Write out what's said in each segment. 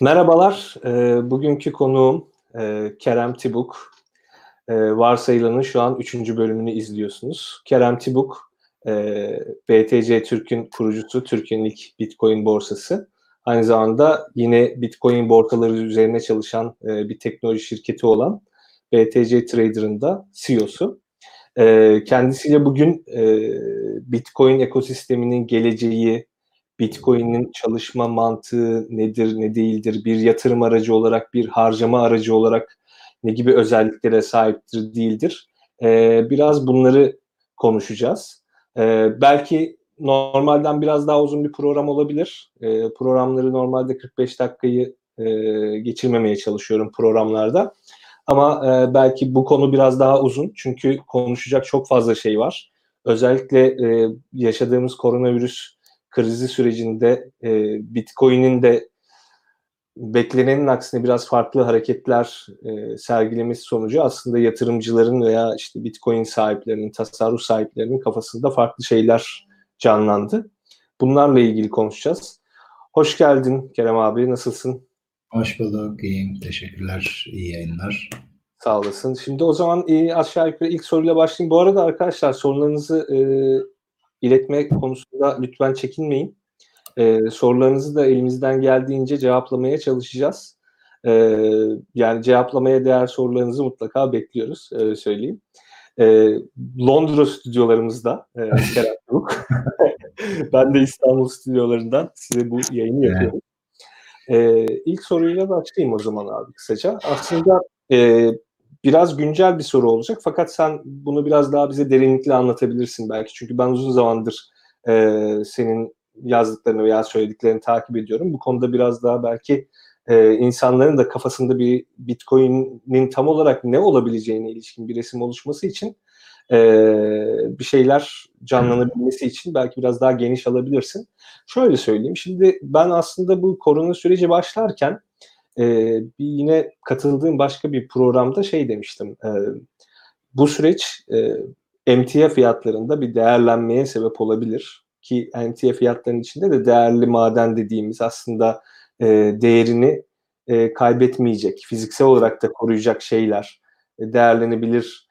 Merhabalar, e, bugünkü konuğum e, Kerem Tibuk. E, Varsayılan'ın şu an 3. bölümünü izliyorsunuz. Kerem Tibuk, e, BTC Türk'ün kurucusu, Türkiye'nin ilk Bitcoin borsası. Aynı zamanda yine Bitcoin borsaları üzerine çalışan e, bir teknoloji şirketi olan BTC Trader'ın da CEO'su. E, kendisiyle bugün e, Bitcoin ekosisteminin geleceği, Bitcoin'in çalışma mantığı nedir, ne değildir, bir yatırım aracı olarak, bir harcama aracı olarak ne gibi özelliklere sahiptir, değildir. Ee, biraz bunları konuşacağız. Ee, belki normalden biraz daha uzun bir program olabilir. Ee, programları normalde 45 dakikayı e, geçirmemeye çalışıyorum programlarda. Ama e, belki bu konu biraz daha uzun çünkü konuşacak çok fazla şey var. Özellikle e, yaşadığımız koronavirüs krizi sürecinde e, Bitcoin'in de beklenenin aksine biraz farklı hareketler e, sergilemesi sonucu aslında yatırımcıların veya işte Bitcoin sahiplerinin, tasarruf sahiplerinin kafasında farklı şeyler canlandı. Bunlarla ilgili konuşacağız. Hoş geldin Kerem abi, nasılsın? Hoş bulduk, iyiyim. Teşekkürler, iyi yayınlar. Sağ olasın. Şimdi o zaman e, aşağı yukarı ilk soruyla başlayayım. Bu arada arkadaşlar sorularınızı e, iletme konusunda lütfen çekinmeyin. Ee, sorularınızı da elimizden geldiğince cevaplamaya çalışacağız. Ee, yani cevaplamaya değer sorularınızı mutlaka bekliyoruz, öyle söyleyeyim. Ee, Londra stüdyolarımızda e, ben de İstanbul stüdyolarından size bu yayını yapıyorum. Ee, ilk soruyla başlayayım o zaman abi kısaca. Aslında e, biraz güncel bir soru olacak fakat sen bunu biraz daha bize derinlikli anlatabilirsin belki. Çünkü ben uzun zamandır e, senin yazdıklarını veya söylediklerini takip ediyorum. Bu konuda biraz daha belki e, insanların da kafasında bir Bitcoin'in tam olarak ne olabileceğine ilişkin bir resim oluşması için e, bir şeyler canlanabilmesi için belki biraz daha geniş alabilirsin. Şöyle söyleyeyim. Şimdi ben aslında bu korona süreci başlarken e, bir yine katıldığım başka bir programda şey demiştim. E, bu süreç e, emtia fiyatlarında bir değerlenmeye sebep olabilir ki emtia fiyatlarının içinde de değerli maden dediğimiz aslında e, değerini e, kaybetmeyecek, fiziksel olarak da koruyacak şeyler e, değerlenebilir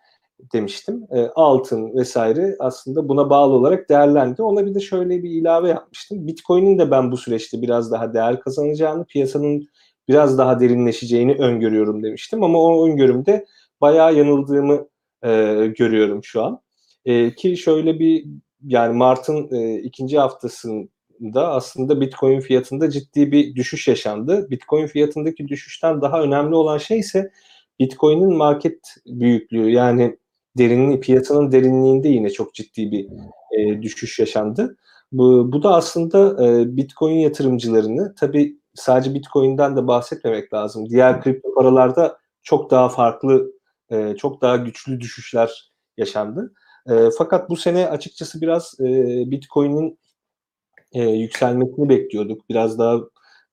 demiştim. E, altın vesaire aslında buna bağlı olarak değerlendi. Ona bir de şöyle bir ilave yapmıştım. Bitcoin'in de ben bu süreçte biraz daha değer kazanacağını, piyasanın biraz daha derinleşeceğini öngörüyorum demiştim. Ama o öngörümde bayağı yanıldığımı e, görüyorum şu an. E, ki şöyle bir yani Mart'ın e, ikinci haftasında aslında Bitcoin fiyatında ciddi bir düşüş yaşandı. Bitcoin fiyatındaki düşüşten daha önemli olan şey ise Bitcoin'in market büyüklüğü yani derinliği, piyasanın derinliğinde yine çok ciddi bir e, düşüş yaşandı. Bu, bu da aslında e, Bitcoin yatırımcılarını tabii sadece Bitcoin'den de bahsetmemek lazım. Diğer kripto paralarda çok daha farklı, e, çok daha güçlü düşüşler yaşandı. E, fakat bu sene açıkçası biraz e, Bitcoin'in e, yükselmesini bekliyorduk. Biraz daha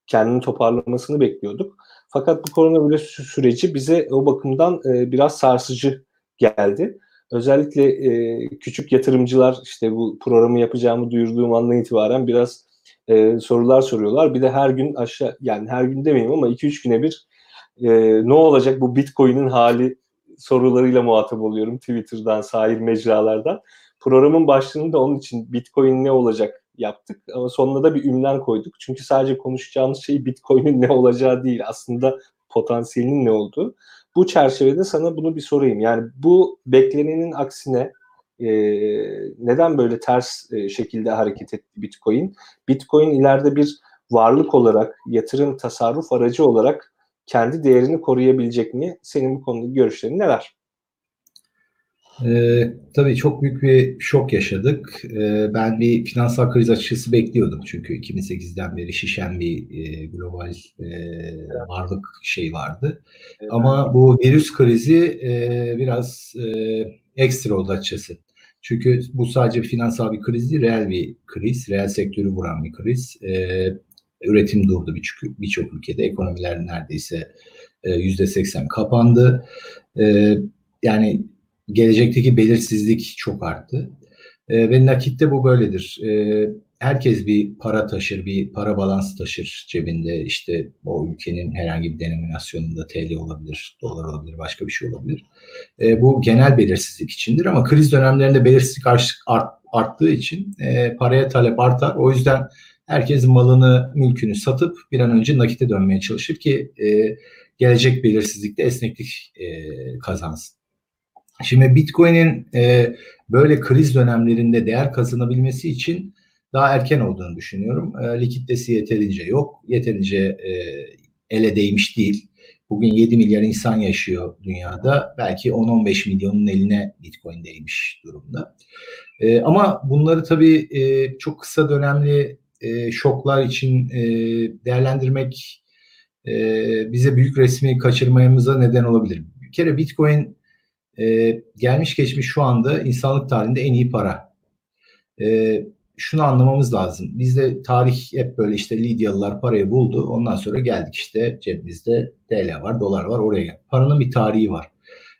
kendini toparlamasını bekliyorduk. Fakat bu koronavirüs süreci bize o bakımdan e, biraz sarsıcı geldi. Özellikle e, küçük yatırımcılar işte bu programı yapacağımı duyurduğum andan itibaren biraz e, sorular soruyorlar. Bir de her gün aşağı yani her gün demeyeyim ama 2-3 güne bir e, ne olacak bu Bitcoin'in hali sorularıyla muhatap oluyorum Twitter'dan, sahil mecralardan. Programın başlığını da onun için Bitcoin ne olacak yaptık ama sonuna da bir ünlem koyduk. Çünkü sadece konuşacağımız şey Bitcoin'in ne olacağı değil aslında potansiyelinin ne olduğu. Bu çerçevede sana bunu bir sorayım. Yani bu beklenenin aksine e, neden böyle ters e, şekilde hareket etti Bitcoin? Bitcoin ileride bir varlık olarak, yatırım tasarruf aracı olarak kendi değerini koruyabilecek mi? Senin bu konudaki görüşlerin neler? Ee, tabii çok büyük bir şok yaşadık. Ee, ben bir finansal kriz açısı bekliyordum çünkü 2008'den beri şişen bir e, global e, varlık şey vardı. Evet. Ama bu virüs krizi e, biraz e, ekstra oldu açıkçası. Çünkü bu sadece finansal bir kriz değil, reel bir kriz, reel sektörü vuran bir kriz. E, üretim durdu birçok birçok ülkede, ekonomiler neredeyse e, yüzde seksen kapandı. E, yani gelecekteki belirsizlik çok arttı. E, ve nakitte bu böyledir. E, herkes bir para taşır, bir para balansı taşır cebinde. İşte o ülkenin herhangi bir denominasyonunda TL olabilir, dolar olabilir, başka bir şey olabilir. E, bu genel belirsizlik içindir ama kriz dönemlerinde belirsizlik art, art, arttığı için e, paraya talep artar. O yüzden herkes malını, mülkünü satıp bir an önce nakite dönmeye çalışır ki e, gelecek belirsizlikte esneklik e, kazansın. Şimdi Bitcoin'in e, böyle kriz dönemlerinde değer kazanabilmesi için daha erken olduğunu düşünüyorum. E, likiditesi yeterince yok. Yeterince e, ele değmiş değil. Bugün 7 milyar insan yaşıyor dünyada. Belki 10-15 milyonun eline Bitcoin değmiş durumda. E, ama bunları tabii e, çok kısa dönemli e, şoklar için e, değerlendirmek e, bize büyük resmi kaçırmamıza neden olabilir. Bir kere Bitcoin e, gelmiş geçmiş şu anda insanlık tarihinde en iyi para. E, şunu anlamamız lazım. Bizde tarih hep böyle işte Lidyalılar parayı buldu. Ondan sonra geldik işte cebimizde TL var, dolar var oraya. Paranın bir tarihi var.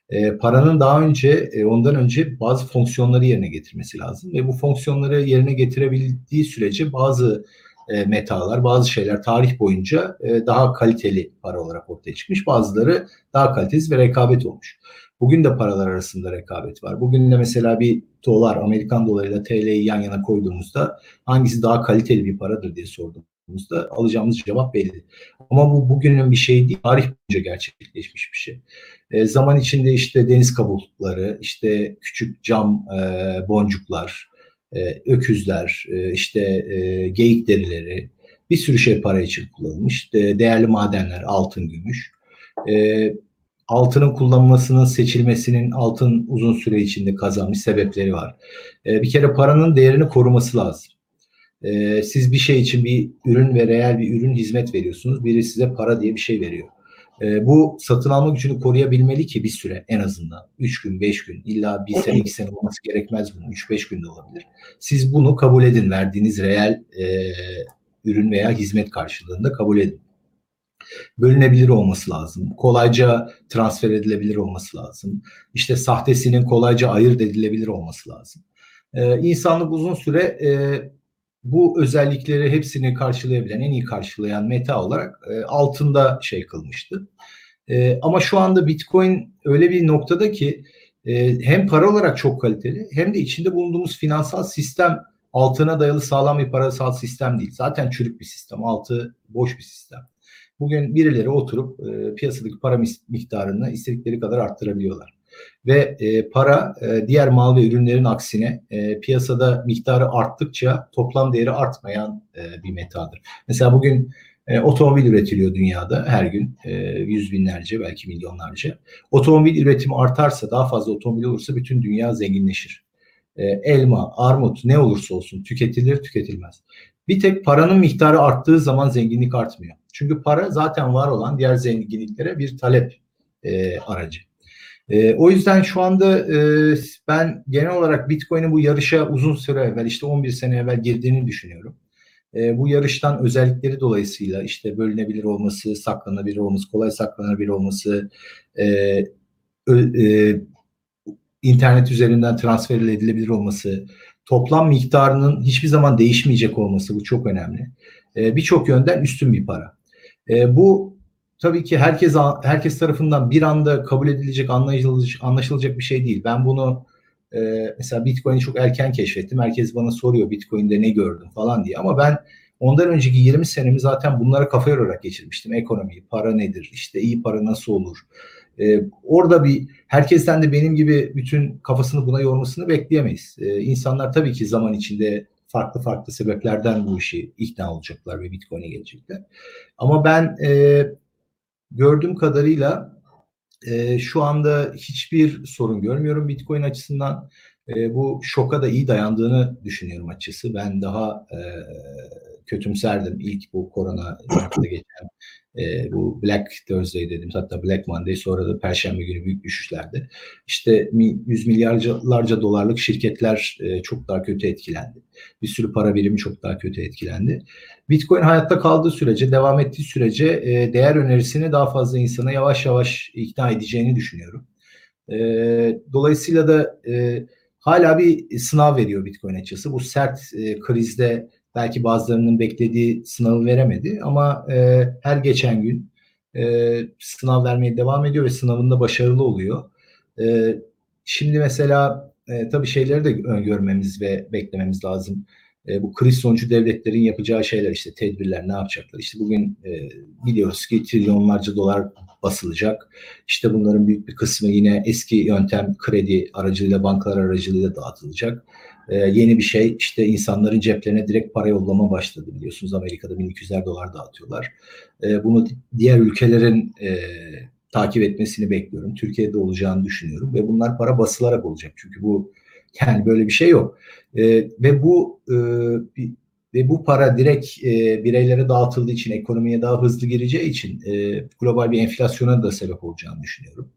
E, paranın daha önce e, ondan önce bazı fonksiyonları yerine getirmesi lazım ve bu fonksiyonları yerine getirebildiği sürece bazı e, metalar, bazı şeyler tarih boyunca e, daha kaliteli para olarak ortaya çıkmış. Bazıları daha kalitesiz ve rekabet olmuş. Bugün de paralar arasında rekabet var. Bugün de mesela bir dolar, Amerikan dolarıyla TL'yi yan yana koyduğumuzda hangisi daha kaliteli bir paradır diye sorduğumuzda alacağımız cevap belli. Ama bu bugünün bir şeyi değil, tarih boyunca gerçekleşmiş bir şey. E, zaman içinde işte deniz kabukları, işte küçük cam e, boncuklar, e, öküzler, e, işte e, geyik derileri, bir sürü şey para için kullanılmış. De, değerli madenler, altın, gümüş. E, altının kullanılmasının seçilmesinin altın uzun süre içinde kazanmış sebepleri var. E, bir kere paranın değerini koruması lazım. E, siz bir şey için bir ürün ve reel bir ürün hizmet veriyorsunuz. Biri size para diye bir şey veriyor. E, bu satın alma gücünü koruyabilmeli ki bir süre en azından. 3 gün, 5 gün, illa bir sene, 2 sene olması gerekmez bunun. 3-5 günde olabilir. Siz bunu kabul edin. Verdiğiniz reel e, ürün veya hizmet karşılığında kabul edin bölünebilir olması lazım. Kolayca transfer edilebilir olması lazım. İşte sahtesinin kolayca ayırt edilebilir olması lazım. Ee, insanlık uzun süre e, bu özellikleri hepsini karşılayabilen, en iyi karşılayan meta olarak e, altında şey kılmıştı. E, ama şu anda Bitcoin öyle bir noktada ki e, hem para olarak çok kaliteli hem de içinde bulunduğumuz finansal sistem altına dayalı sağlam bir parasal sistem değil. Zaten çürük bir sistem, altı boş bir sistem. Bugün birileri oturup e, piyasadaki para miktarını istedikleri kadar arttırabiliyorlar. Ve e, para e, diğer mal ve ürünlerin aksine e, piyasada miktarı arttıkça toplam değeri artmayan e, bir metadır. Mesela bugün e, otomobil üretiliyor dünyada her gün e, yüz binlerce belki milyonlarca. Otomobil üretimi artarsa daha fazla otomobil olursa bütün dünya zenginleşir. E, elma, armut ne olursa olsun tüketilir tüketilmez. Bir tek paranın miktarı arttığı zaman zenginlik artmıyor. Çünkü para zaten var olan diğer zenginliklere bir talep e, aracı. E, o yüzden şu anda e, ben genel olarak Bitcoin'in bu yarışa uzun süre evvel işte 11 sene evvel girdiğini düşünüyorum. E, bu yarıştan özellikleri dolayısıyla işte bölünebilir olması, saklanabilir olması, kolay saklanabilir olması, e, e, internet üzerinden transfer edilebilir olması, toplam miktarının hiçbir zaman değişmeyecek olması bu çok önemli. E, Birçok yönden üstün bir para. E, bu tabii ki herkes herkes tarafından bir anda kabul edilecek, anlaşılacak, anlaşılacak bir şey değil. Ben bunu e, mesela Bitcoin'i çok erken keşfettim. Herkes bana soruyor Bitcoin'de ne gördün falan diye. Ama ben ondan önceki 20 senemi zaten bunlara kafa yorarak geçirmiştim. Ekonomi, para nedir, işte iyi para nasıl olur, ee, orada bir herkesten de benim gibi bütün kafasını buna yormasını bekleyemeyiz. Ee, insanlar tabii ki zaman içinde farklı farklı sebeplerden bu işi ikna olacaklar ve Bitcoin'e gelecekler. Ama ben e, gördüğüm kadarıyla e, şu anda hiçbir sorun görmüyorum Bitcoin açısından. E, bu şoka da iyi dayandığını düşünüyorum açısı. Ben daha e, kötümserdim ilk bu korona geçen e, bu Black Thursday dedim hatta Black Monday sonra da Perşembe günü büyük düşüşlerde. İşte yüz milyarlarca dolarlık şirketler e, çok daha kötü etkilendi. Bir sürü para birimi çok daha kötü etkilendi. Bitcoin hayatta kaldığı sürece, devam ettiği sürece e, değer önerisini daha fazla insana yavaş yavaş ikna edeceğini düşünüyorum. E, dolayısıyla da e, hala bir sınav veriyor Bitcoin açısı. Bu sert e, krizde belki bazılarının beklediği sınavı veremedi ama e, her geçen gün e, sınav vermeye devam ediyor ve sınavında başarılı oluyor. E, şimdi mesela e, tabii şeyleri de öngörmemiz ve beklememiz lazım. E, bu kriz sonucu devletlerin yapacağı şeyler işte tedbirler ne yapacaklar? İşte bugün e, biliyoruz ki trilyonlarca dolar basılacak. İşte bunların büyük bir kısmı yine eski yöntem kredi aracılığıyla bankalar aracılığıyla dağıtılacak. E, yeni bir şey işte insanların ceplerine direkt para yollama başladı biliyorsunuz. Amerika'da 1200'er dolar dağıtıyorlar. E, bunu diğer ülkelerin e, takip etmesini bekliyorum. Türkiye'de olacağını düşünüyorum ve bunlar para basılarak olacak. Çünkü bu yani böyle bir şey yok. E, ve bu e, ve bu para direkt e, bireylere dağıtıldığı için ekonomiye daha hızlı gireceği için e, global bir enflasyona da sebep olacağını düşünüyorum.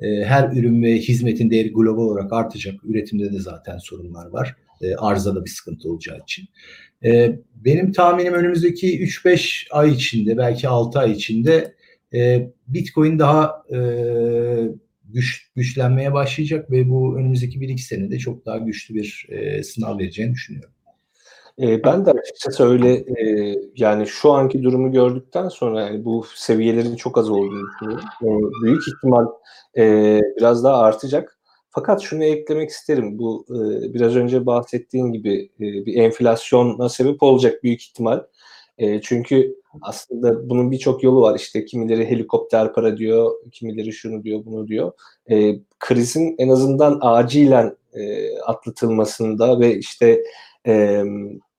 E, her ürün ve hizmetin değeri global olarak artacak. Üretimde de zaten sorunlar var. E, arzada bir sıkıntı olacağı için. E, benim tahminim önümüzdeki 3-5 ay içinde belki 6 ay içinde e, Bitcoin daha güç, güçlenmeye başlayacak ve bu önümüzdeki 1-2 senede çok daha güçlü bir sınav vereceğini düşünüyorum. E, ben de açıkçası öyle e, yani şu anki durumu gördükten sonra yani bu seviyelerin çok az olduğunu düşünüyorum. E, büyük ihtimal e, biraz daha artacak. Fakat şunu eklemek isterim. Bu e, biraz önce bahsettiğin gibi e, bir enflasyona sebep olacak büyük ihtimal. E, çünkü aslında bunun birçok yolu var. İşte kimileri helikopter para diyor, kimileri şunu diyor, bunu diyor. E, krizin en azından acilen e, atlatılmasında ve işte e,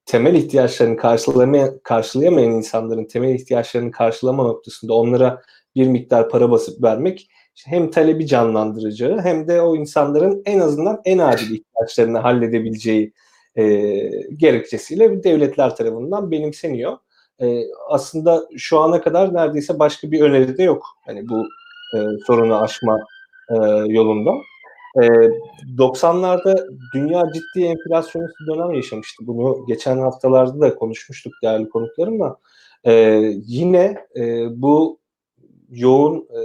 temel ihtiyaçlarını karşılayamayan, karşılayamayan insanların temel ihtiyaçlarını karşılama noktasında onlara bir miktar para basıp vermek hem talebi canlandıracağı hem de o insanların en azından en acil ihtiyaçlarını halledebileceği e, gerekçesiyle devletler tarafından benimseniyor e, aslında şu ana kadar neredeyse başka bir öneri de yok. Hani bu e, sorunu aşma e, yolunda. E, 90'larda dünya ciddi enflasyonist dönem yaşamıştı. Bunu geçen haftalarda da konuşmuştuk değerli konuklarımla. E, yine e, bu yoğun e,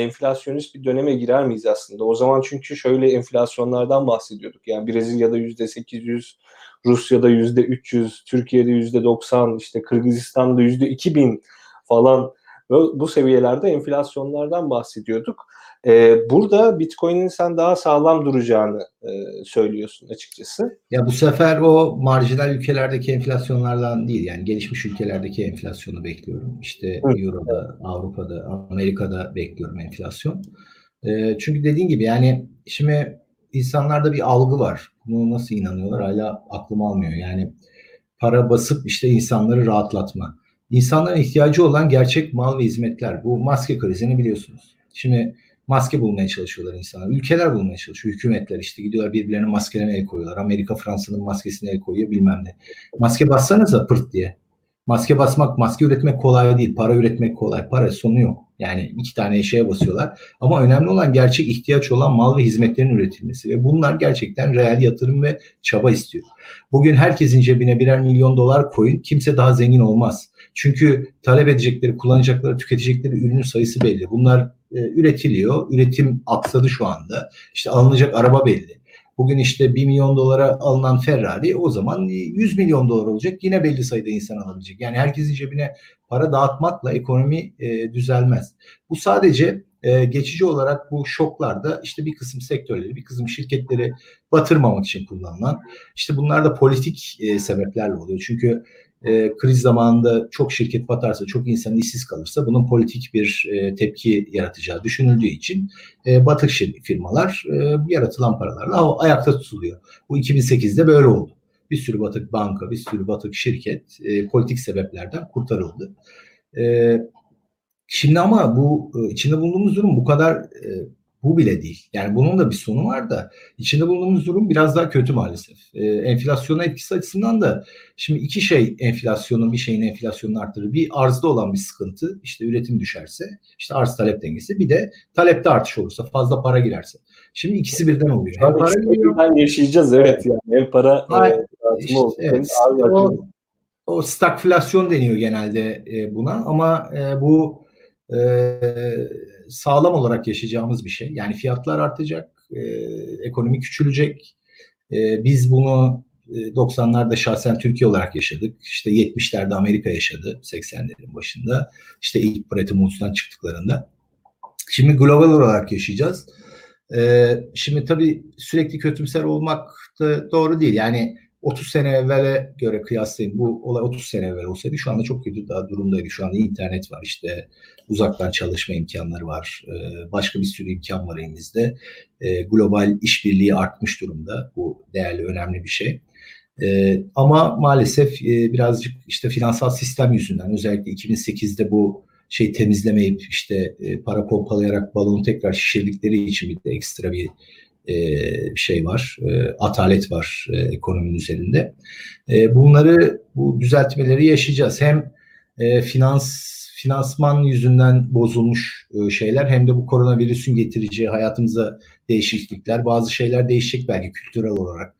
enflasyonist bir döneme girer miyiz aslında? O zaman çünkü şöyle enflasyonlardan bahsediyorduk. Yani Brezilya'da yüzde 800, Rusya'da yüzde 300, Türkiye'de yüzde 90, işte Kırgızistan'da yüzde 2000 falan bu seviyelerde enflasyonlardan bahsediyorduk. Ee, burada Bitcoin'in sen daha sağlam duracağını e, söylüyorsun açıkçası. Ya bu sefer o marjinal ülkelerdeki enflasyonlardan değil yani gelişmiş ülkelerdeki enflasyonu bekliyorum. İşte Hı. Euro'da, Avrupa'da, Amerika'da bekliyorum enflasyon. E, çünkü dediğin gibi yani şimdi insanlarda bir algı var. Bunu nasıl inanıyorlar hala aklım almıyor. Yani para basıp işte insanları rahatlatma. İnsanların ihtiyacı olan gerçek mal ve hizmetler. Bu maske krizini biliyorsunuz. Şimdi maske bulmaya çalışıyorlar insanlar. Ülkeler bulmaya çalışıyor. Hükümetler işte gidiyorlar birbirlerine maskelerine el koyuyorlar. Amerika Fransa'nın maskesine el koyuyor bilmem ne. Maske bassanıza pırt diye. Maske basmak, maske üretmek kolay değil. Para üretmek kolay. Para sonu yok. Yani iki tane şeye basıyorlar. Ama önemli olan gerçek ihtiyaç olan mal ve hizmetlerin üretilmesi. Ve bunlar gerçekten reel yatırım ve çaba istiyor. Bugün herkesin cebine birer milyon dolar koyun. Kimse daha zengin olmaz. Çünkü talep edecekleri, kullanacakları, tüketecekleri ürünün sayısı belli. Bunlar e, üretiliyor. Üretim aksadı şu anda. İşte alınacak araba belli. Bugün işte 1 milyon dolara alınan Ferrari o zaman 100 milyon dolar olacak. Yine belli sayıda insan alabilecek. Yani herkesin cebine para dağıtmakla ekonomi e, düzelmez. Bu sadece e, geçici olarak bu şoklarda işte bir kısım sektörleri, bir kısım şirketleri batırmamak için kullanılan. İşte bunlar da politik e, sebeplerle oluyor. Çünkü e, kriz zamanında çok şirket batarsa, çok insan işsiz kalırsa bunun politik bir e, tepki yaratacağı düşünüldüğü için e, batık firmalar e, yaratılan paralarla ayakta tutuluyor. Bu 2008'de böyle oldu. Bir sürü batık banka, bir sürü batık şirket e, politik sebeplerden kurtarıldı. E, şimdi ama bu e, içinde bulunduğumuz durum bu kadar e, bu bile değil. Yani bunun da bir sonu var da içinde bulunduğumuz durum biraz daha kötü maalesef. Ee, enflasyona etkisi açısından da şimdi iki şey enflasyonun bir şeyin enflasyonunu arttırır. Bir arzda olan bir sıkıntı işte üretim düşerse işte arz talep dengesi bir de talepte artış olursa fazla para girerse. Şimdi ikisi birden oluyor. Hem para giriyor. yaşayacağız evet yani. Hem para Hayır, e, işte, evet, o, o stagflasyon deniyor genelde e, buna ama e, bu e, sağlam olarak yaşayacağımız bir şey. Yani fiyatlar artacak, e, ekonomi küçülecek. E, biz bunu 90'larda şahsen Türkiye olarak yaşadık. İşte 70'lerde Amerika yaşadı 80'lerin başında. İşte ilk Bretton Woods'tan çıktıklarında. Şimdi global olarak yaşayacağız. Ee, şimdi tabii sürekli kötümser olmak da doğru değil. Yani 30 sene evvele göre kıyaslayın. Bu olay 30 sene evvel olsaydı şu anda çok kötü daha durumdaydı. Şu anda internet var işte uzaktan çalışma imkanları var. Ee, başka bir sürü imkan var elimizde. Ee, global işbirliği artmış durumda. Bu değerli, önemli bir şey. Ee, ama maalesef e, birazcık işte finansal sistem yüzünden özellikle 2008'de bu şey temizlemeyip işte e, para pompalayarak balonu tekrar şişirdikleri için bir de ekstra bir e, şey var, e, atalet var e, ekonominin üzerinde. E, bunları, bu düzeltmeleri yaşayacağız. Hem e, finans finansman yüzünden bozulmuş e, şeyler hem de bu koronavirüsün getireceği hayatımıza değişiklikler. Bazı şeyler değişecek belki kültürel olarak.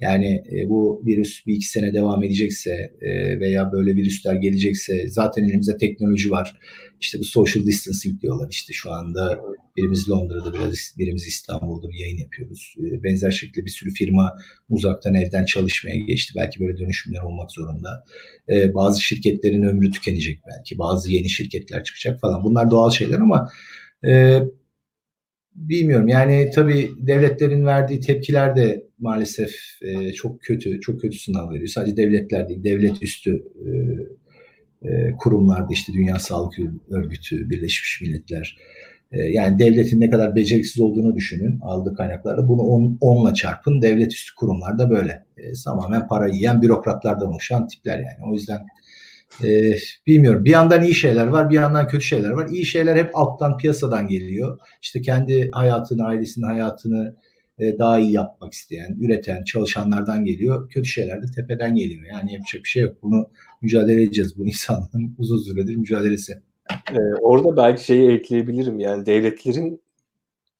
Yani e, bu virüs bir iki sene devam edecekse e, veya böyle virüsler gelecekse zaten elimizde teknoloji var. İşte bu social distancing diyorlar. İşte şu anda birimiz Londra'da, biraz birimiz İstanbul'da bir yayın yapıyoruz. E, benzer şekilde bir sürü firma uzaktan evden çalışmaya geçti. Belki böyle dönüşümler olmak zorunda. E, bazı şirketlerin ömrü tükenecek belki. Bazı yeni şirketler çıkacak falan. Bunlar doğal şeyler ama e, bilmiyorum. Yani tabii devletlerin verdiği tepkiler de maalesef e, çok kötü, çok kötü sınav veriyor. Sadece devletler değil, devlet üstü e, e, kurumlarda işte Dünya Sağlık Örgütü, Birleşmiş Milletler. E, yani devletin ne kadar beceriksiz olduğunu düşünün aldığı kaynaklarda. Bunu on, onla çarpın. Devlet üstü kurumlarda böyle. E, tamamen para yiyen bürokratlardan oluşan tipler yani. O yüzden e, bilmiyorum. Bir yandan iyi şeyler var, bir yandan kötü şeyler var. İyi şeyler hep alttan piyasadan geliyor. İşte kendi hayatını, ailesinin hayatını e, daha iyi yapmak isteyen, üreten, çalışanlardan geliyor. Kötü şeyler de tepeden geliyor. Yani yapacak bir şey yok. Bunu mücadele edeceğiz. Bu insanlığın uzun süredir mücadelesi. Ee, orada belki şeyi ekleyebilirim. Yani devletlerin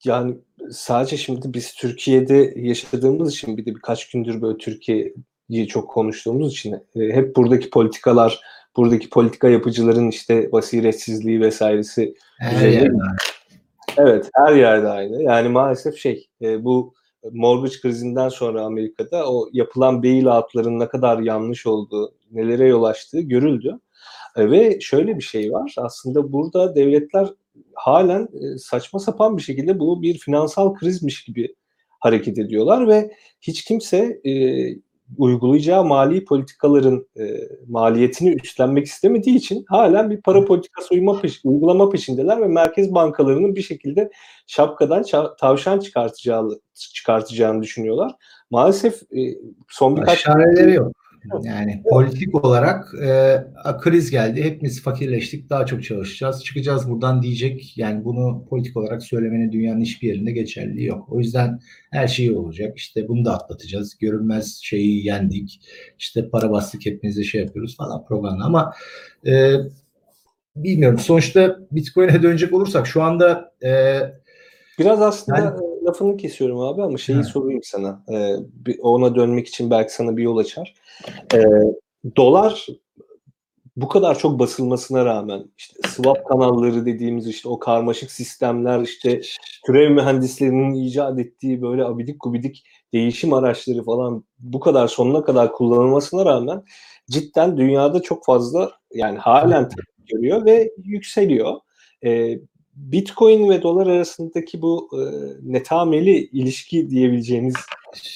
yani sadece şimdi biz Türkiye'de yaşadığımız için bir de birkaç gündür böyle Türkiye'yi çok konuştuğumuz için e, hep buradaki politikalar, buradaki politika yapıcıların işte basiretsizliği vesairesi her yerde. Evet, her yerde aynı. Yani maalesef şey, e, bu mortgage krizinden sonra Amerika'da o yapılan bailoutların ne kadar yanlış olduğu, nelere yol açtığı görüldü. E, ve şöyle bir şey var. Aslında burada devletler halen e, saçma sapan bir şekilde bu bir finansal krizmiş gibi hareket ediyorlar ve hiç kimse e, uygulayacağı mali politikaların e, maliyetini üstlenmek istemediği için halen bir para politikası uyma peş, uygulama peşindeler ve merkez bankalarının bir şekilde şapkadan tavşan çıkartacağı çıkartacağını düşünüyorlar. Maalesef e, son birkaç çareleri yok. Yani politik olarak e, kriz geldi. Hepimiz fakirleştik. Daha çok çalışacağız. Çıkacağız buradan diyecek. Yani bunu politik olarak söylemenin dünyanın hiçbir yerinde geçerli yok. O yüzden her şey olacak. İşte bunu da atlatacağız. Görünmez şeyi yendik. İşte para bastık hepimize şey yapıyoruz falan propaganda. Ama e, bilmiyorum. Sonuçta Bitcoin'e dönecek olursak şu anda e, Biraz aslında yani, lafını kesiyorum abi ama şeyi he. sorayım sana. Ee, ona dönmek için belki sana bir yol açar. Ee, dolar bu kadar çok basılmasına rağmen işte swap kanalları dediğimiz işte o karmaşık sistemler işte türev mühendislerinin icat ettiği böyle abidik gubidik değişim araçları falan bu kadar sonuna kadar kullanılmasına rağmen cidden dünyada çok fazla yani halen görüyor ve yükseliyor. Ee, Bitcoin ve dolar arasındaki bu e, netameli ilişki diyebileceğiniz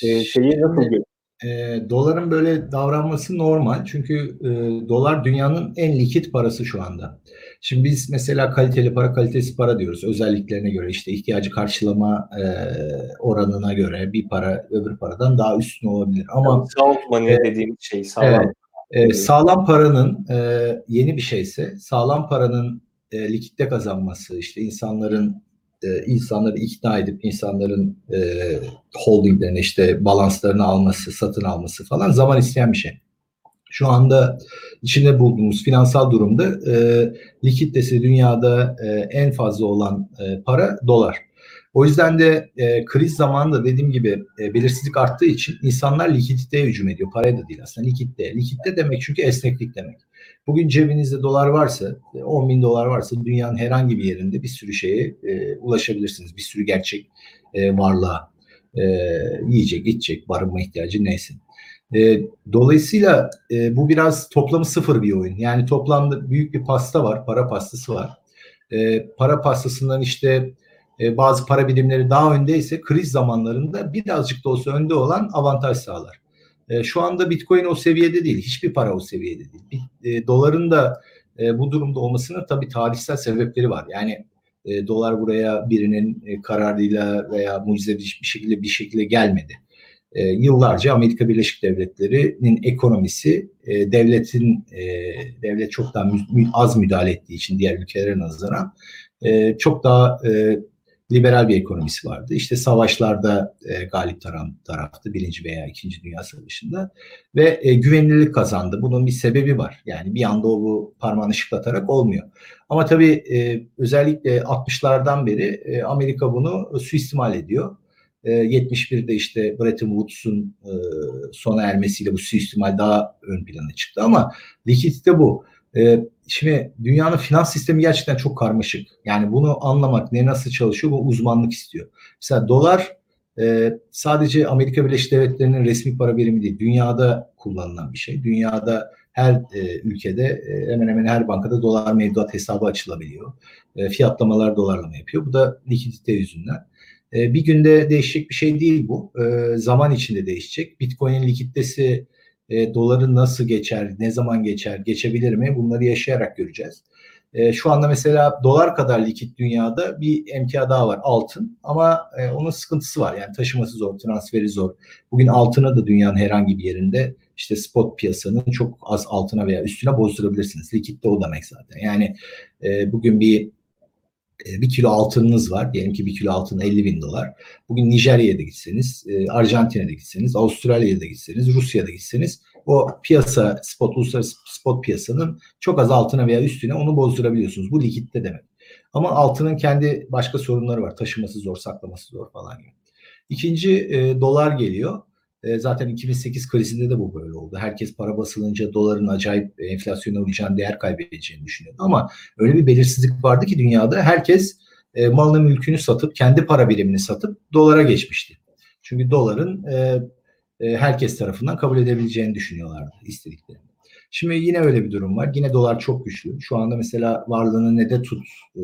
e, şeyi nasıl görüyorsunuz? E, doların böyle davranması normal. Çünkü e, dolar dünyanın en likit parası şu anda. Şimdi biz mesela kaliteli para, kalitesiz para diyoruz. Özelliklerine göre işte ihtiyacı karşılama e, oranına göre bir para öbür paradan daha üstün olabilir. Ama yani sound money e, dediğim şey sağlam. Evet, e, sağlam paranın e, yeni bir şeyse sağlam paranın e, likitte kazanması, işte insanların e, insanları ikna edip insanların e, holdinglerini işte balanslarını alması, satın alması falan zaman isteyen bir şey. Şu anda içinde bulduğumuz finansal durumda e, likiditesi dünyada e, en fazla olan e, para dolar. O yüzden de e, kriz zamanında dediğim gibi e, belirsizlik arttığı için insanlar likiditeye hücum ediyor. Paraya da değil aslında likitte. Likitte demek çünkü esneklik demek. Bugün cebinizde dolar varsa, 10 bin dolar varsa dünyanın herhangi bir yerinde bir sürü şeye e, ulaşabilirsiniz. Bir sürü gerçek e, varlığa, e, yiyecek, içecek, barınma ihtiyacı neyse. E, dolayısıyla e, bu biraz toplamı sıfır bir oyun. Yani toplamda büyük bir pasta var, para pastası var. E, para pastasından işte e, bazı para birimleri daha öndeyse kriz zamanlarında birazcık da olsa önde olan avantaj sağlar. E, şu anda Bitcoin o seviyede değil. Hiçbir para o seviyede değil. Bir, e, doların da e, bu durumda olmasının tabii tarihsel sebepleri var. Yani e, dolar buraya birinin e, kararıyla veya mucizevi bir şekilde bir şekilde gelmedi. E, yıllarca Amerika Birleşik Devletleri'nin ekonomisi e, devletin e, devlet çok daha mü, az müdahale ettiği için diğer ülkelere nazaran e, çok daha e, liberal bir ekonomisi vardı. İşte savaşlarda e, galip taraf, taraftı birinci veya ikinci Dünya Savaşı'nda ve e, güvenilirlik kazandı. Bunun bir sebebi var. Yani bir anda o bu parmağını şıklatarak olmuyor. Ama tabii e, özellikle 60'lardan beri e, Amerika bunu suistimal ediyor. E, 71'de işte Bretton Woods'un e, sona ermesiyle bu suistimal daha ön plana çıktı ama likidite bu. E, şimdi dünyanın finans sistemi gerçekten çok karmaşık. Yani bunu anlamak, ne nasıl çalışıyor bu uzmanlık istiyor. Mesela dolar e, sadece Amerika Birleşik Devletleri'nin resmi para birimi değil, dünyada kullanılan bir şey. Dünyada her e, ülkede e, hemen hemen her bankada dolar mevduat hesabı açılabiliyor. E, fiyatlamalar dolarlama yapıyor. Bu da likidite yüzünden. E, bir günde değişecek bir şey değil bu. E, zaman içinde değişecek. Bitcoin'in likiditesi e, doları nasıl geçer, ne zaman geçer, geçebilir mi? Bunları yaşayarak göreceğiz. E, şu anda mesela dolar kadar likit dünyada bir emtia daha var altın ama e, onun sıkıntısı var. Yani taşıması zor, transferi zor. Bugün altına da dünyanın herhangi bir yerinde işte spot piyasanın çok az altına veya üstüne bozdurabilirsiniz. Likit de o demek zaten. Yani e, bugün bir bir kilo altınınız var. Diyelim ki bir kilo altın 50 bin dolar. Bugün Nijerya'da gitseniz, e, Arjantin'e gitseniz, Avustralya'da gitseniz, Rusya'da gitseniz o piyasa, spot, uluslararası spot piyasanın çok az altına veya üstüne onu bozdurabiliyorsunuz. Bu likitte demek. Ama altının kendi başka sorunları var. Taşıması zor, saklaması zor falan gibi. İkinci e, dolar geliyor. E, zaten 2008 krizinde de bu böyle oldu. Herkes para basılınca doların acayip enflasyona uğrayacağını, değer kaybedeceğini düşünüyordu. Ama öyle bir belirsizlik vardı ki dünyada herkes e, malını mülkünü satıp, kendi para birimini satıp dolara geçmişti. Çünkü doların e, e, herkes tarafından kabul edebileceğini düşünüyorlardı istediklerini. Şimdi yine öyle bir durum var. Yine dolar çok güçlü. Şu anda mesela varlığını ne de tut e,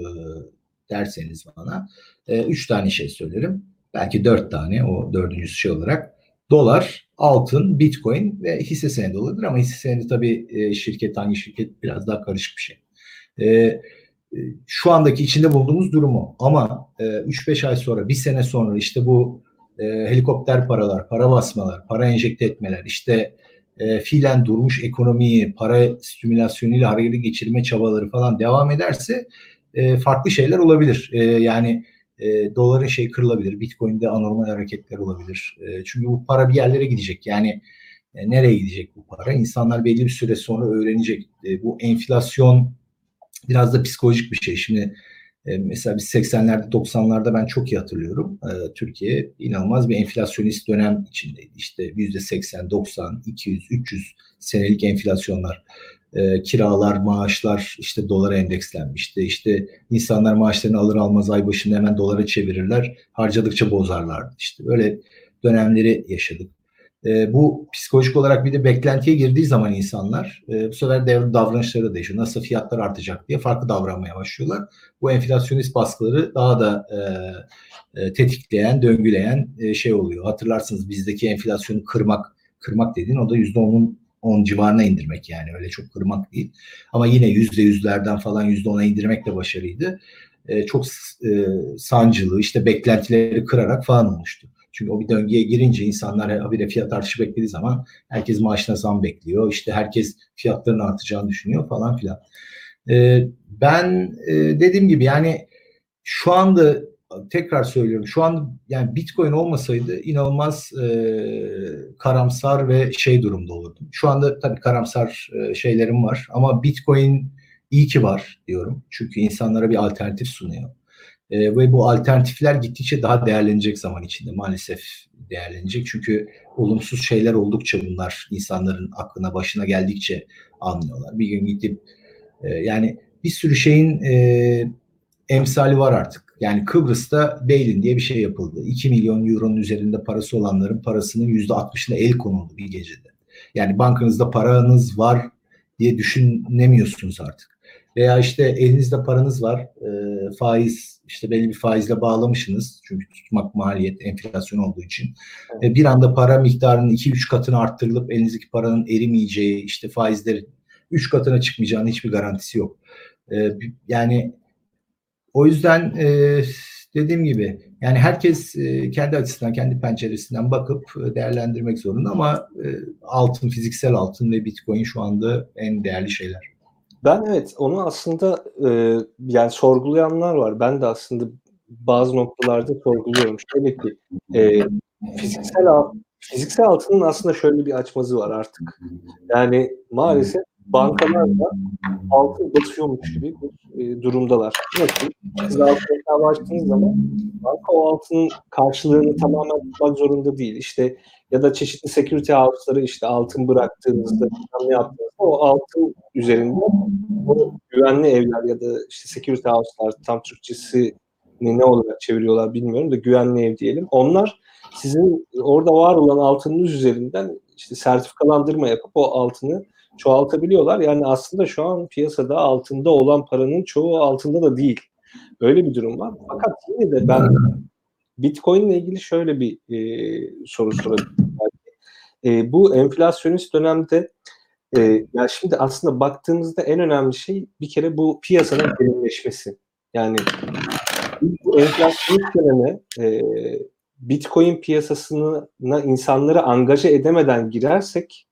derseniz bana. E, üç tane şey söylerim. Belki dört tane o dördüncüsü şey olarak dolar, altın, bitcoin ve hisse senedi olabilir ama hisse senedi tabii e, şirket hangi şirket biraz daha karışık bir şey. E, e şu andaki içinde bulunduğumuz durumu ama e, 3-5 ay sonra, bir sene sonra işte bu helikopter paralar, para basmalar, para enjekte etmeler, işte e, fiilen durmuş ekonomiyi para stimülasyonuyla harekete geçirme çabaları falan devam ederse farklı şeyler olabilir. E, yani e, doların şey kırılabilir, Bitcoin'de anormal hareketler olabilir. E, çünkü bu para bir yerlere gidecek. Yani e, nereye gidecek bu para? İnsanlar belli bir süre sonra öğrenecek. E, bu enflasyon biraz da psikolojik bir şey. Şimdi e, mesela biz 80'lerde 90'larda ben çok iyi hatırlıyorum. E, Türkiye inanılmaz bir enflasyonist dönem içindeydi. İşte %80, 90, 200, 300 senelik enflasyonlar e, kiralar, maaşlar işte dolara endekslenmişti. İşte insanlar maaşlarını alır almaz ay başında hemen dolara çevirirler. Harcadıkça bozarlardı. İşte böyle dönemleri yaşadık. E, bu psikolojik olarak bir de beklentiye girdiği zaman insanlar e, bu sefer devir davranışları da değişiyor. Nasıl fiyatlar artacak diye farklı davranmaya başlıyorlar. Bu enflasyonist baskıları daha da e, e, tetikleyen, döngüleyen e, şey oluyor. Hatırlarsınız bizdeki enflasyonu kırmak, kırmak dediğin o da %10'un 10 civarına indirmek yani öyle çok kırmak değil. Ama yine yüzde yüzlerden falan yüzde ona indirmek de başarıydı. E, çok e, sancılı işte beklentileri kırarak falan olmuştu. Çünkü o bir döngüye girince insanlar habire fiyat artışı beklediği zaman herkes maaşına zam bekliyor. İşte herkes fiyatların artacağını düşünüyor falan filan. E, ben e, dediğim gibi yani şu anda tekrar söylüyorum şu an yani Bitcoin olmasaydı inanılmaz e, karamsar ve şey durumda olurdum. Şu anda tabii karamsar e, şeylerim var ama Bitcoin iyi ki var diyorum. Çünkü insanlara bir alternatif sunuyor. E, ve bu alternatifler gittikçe daha değerlenecek zaman içinde maalesef değerlenecek. Çünkü olumsuz şeyler oldukça bunlar insanların aklına başına geldikçe anlıyorlar. Bir gün gidip e, yani bir sürü şeyin e, emsali var artık. Yani Kıbrıs'ta Beylin diye bir şey yapıldı. 2 milyon euronun üzerinde parası olanların parasının %60'ına el konuldu bir gecede. Yani bankanızda paranız var diye düşünemiyorsunuz artık. Veya işte elinizde paranız var, e, faiz işte belli bir faizle bağlamışsınız çünkü tutmak maliyet enflasyon olduğu için. Evet. E, bir anda para miktarının 2-3 katını arttırılıp elinizdeki paranın erimeyeceği, işte faizlerin 3 katına çıkmayacağının hiçbir garantisi yok. E, yani o yüzden e, dediğim gibi yani herkes e, kendi açısından, kendi penceresinden bakıp e, değerlendirmek zorunda ama e, altın, fiziksel altın ve bitcoin şu anda en değerli şeyler. Ben evet onu aslında e, yani sorgulayanlar var. Ben de aslında bazı noktalarda sorguluyorum. Şöyle ki e, fiziksel fiziksel altının aslında şöyle bir açmazı var artık. Yani maalesef bankalar da altın batıyormuş gibi bir e, durumdalar. Nasıl? Siz altın hesabı zaman banka o altının karşılığını tamamen tutmak zorunda değil. İşte ya da çeşitli security house'ları işte altın bıraktığınızda ne yaptığınızda o altın üzerinde o güvenli evler ya da işte security house'lar tam Türkçesi ne olarak çeviriyorlar bilmiyorum da güvenli ev diyelim. Onlar sizin orada var olan altınınız üzerinden işte sertifikalandırma yapıp o altını çoğaltabiliyorlar. Yani aslında şu an piyasada altında olan paranın çoğu altında da değil. Öyle bir durum var. Fakat yine de ben Bitcoin ile ilgili şöyle bir e, soru sorabilirim. E, bu enflasyonist dönemde e, ya şimdi aslında baktığımızda en önemli şey bir kere bu piyasanın derinleşmesi. Yani bu enflasyonist döneme e, Bitcoin piyasasına insanları angaja edemeden girersek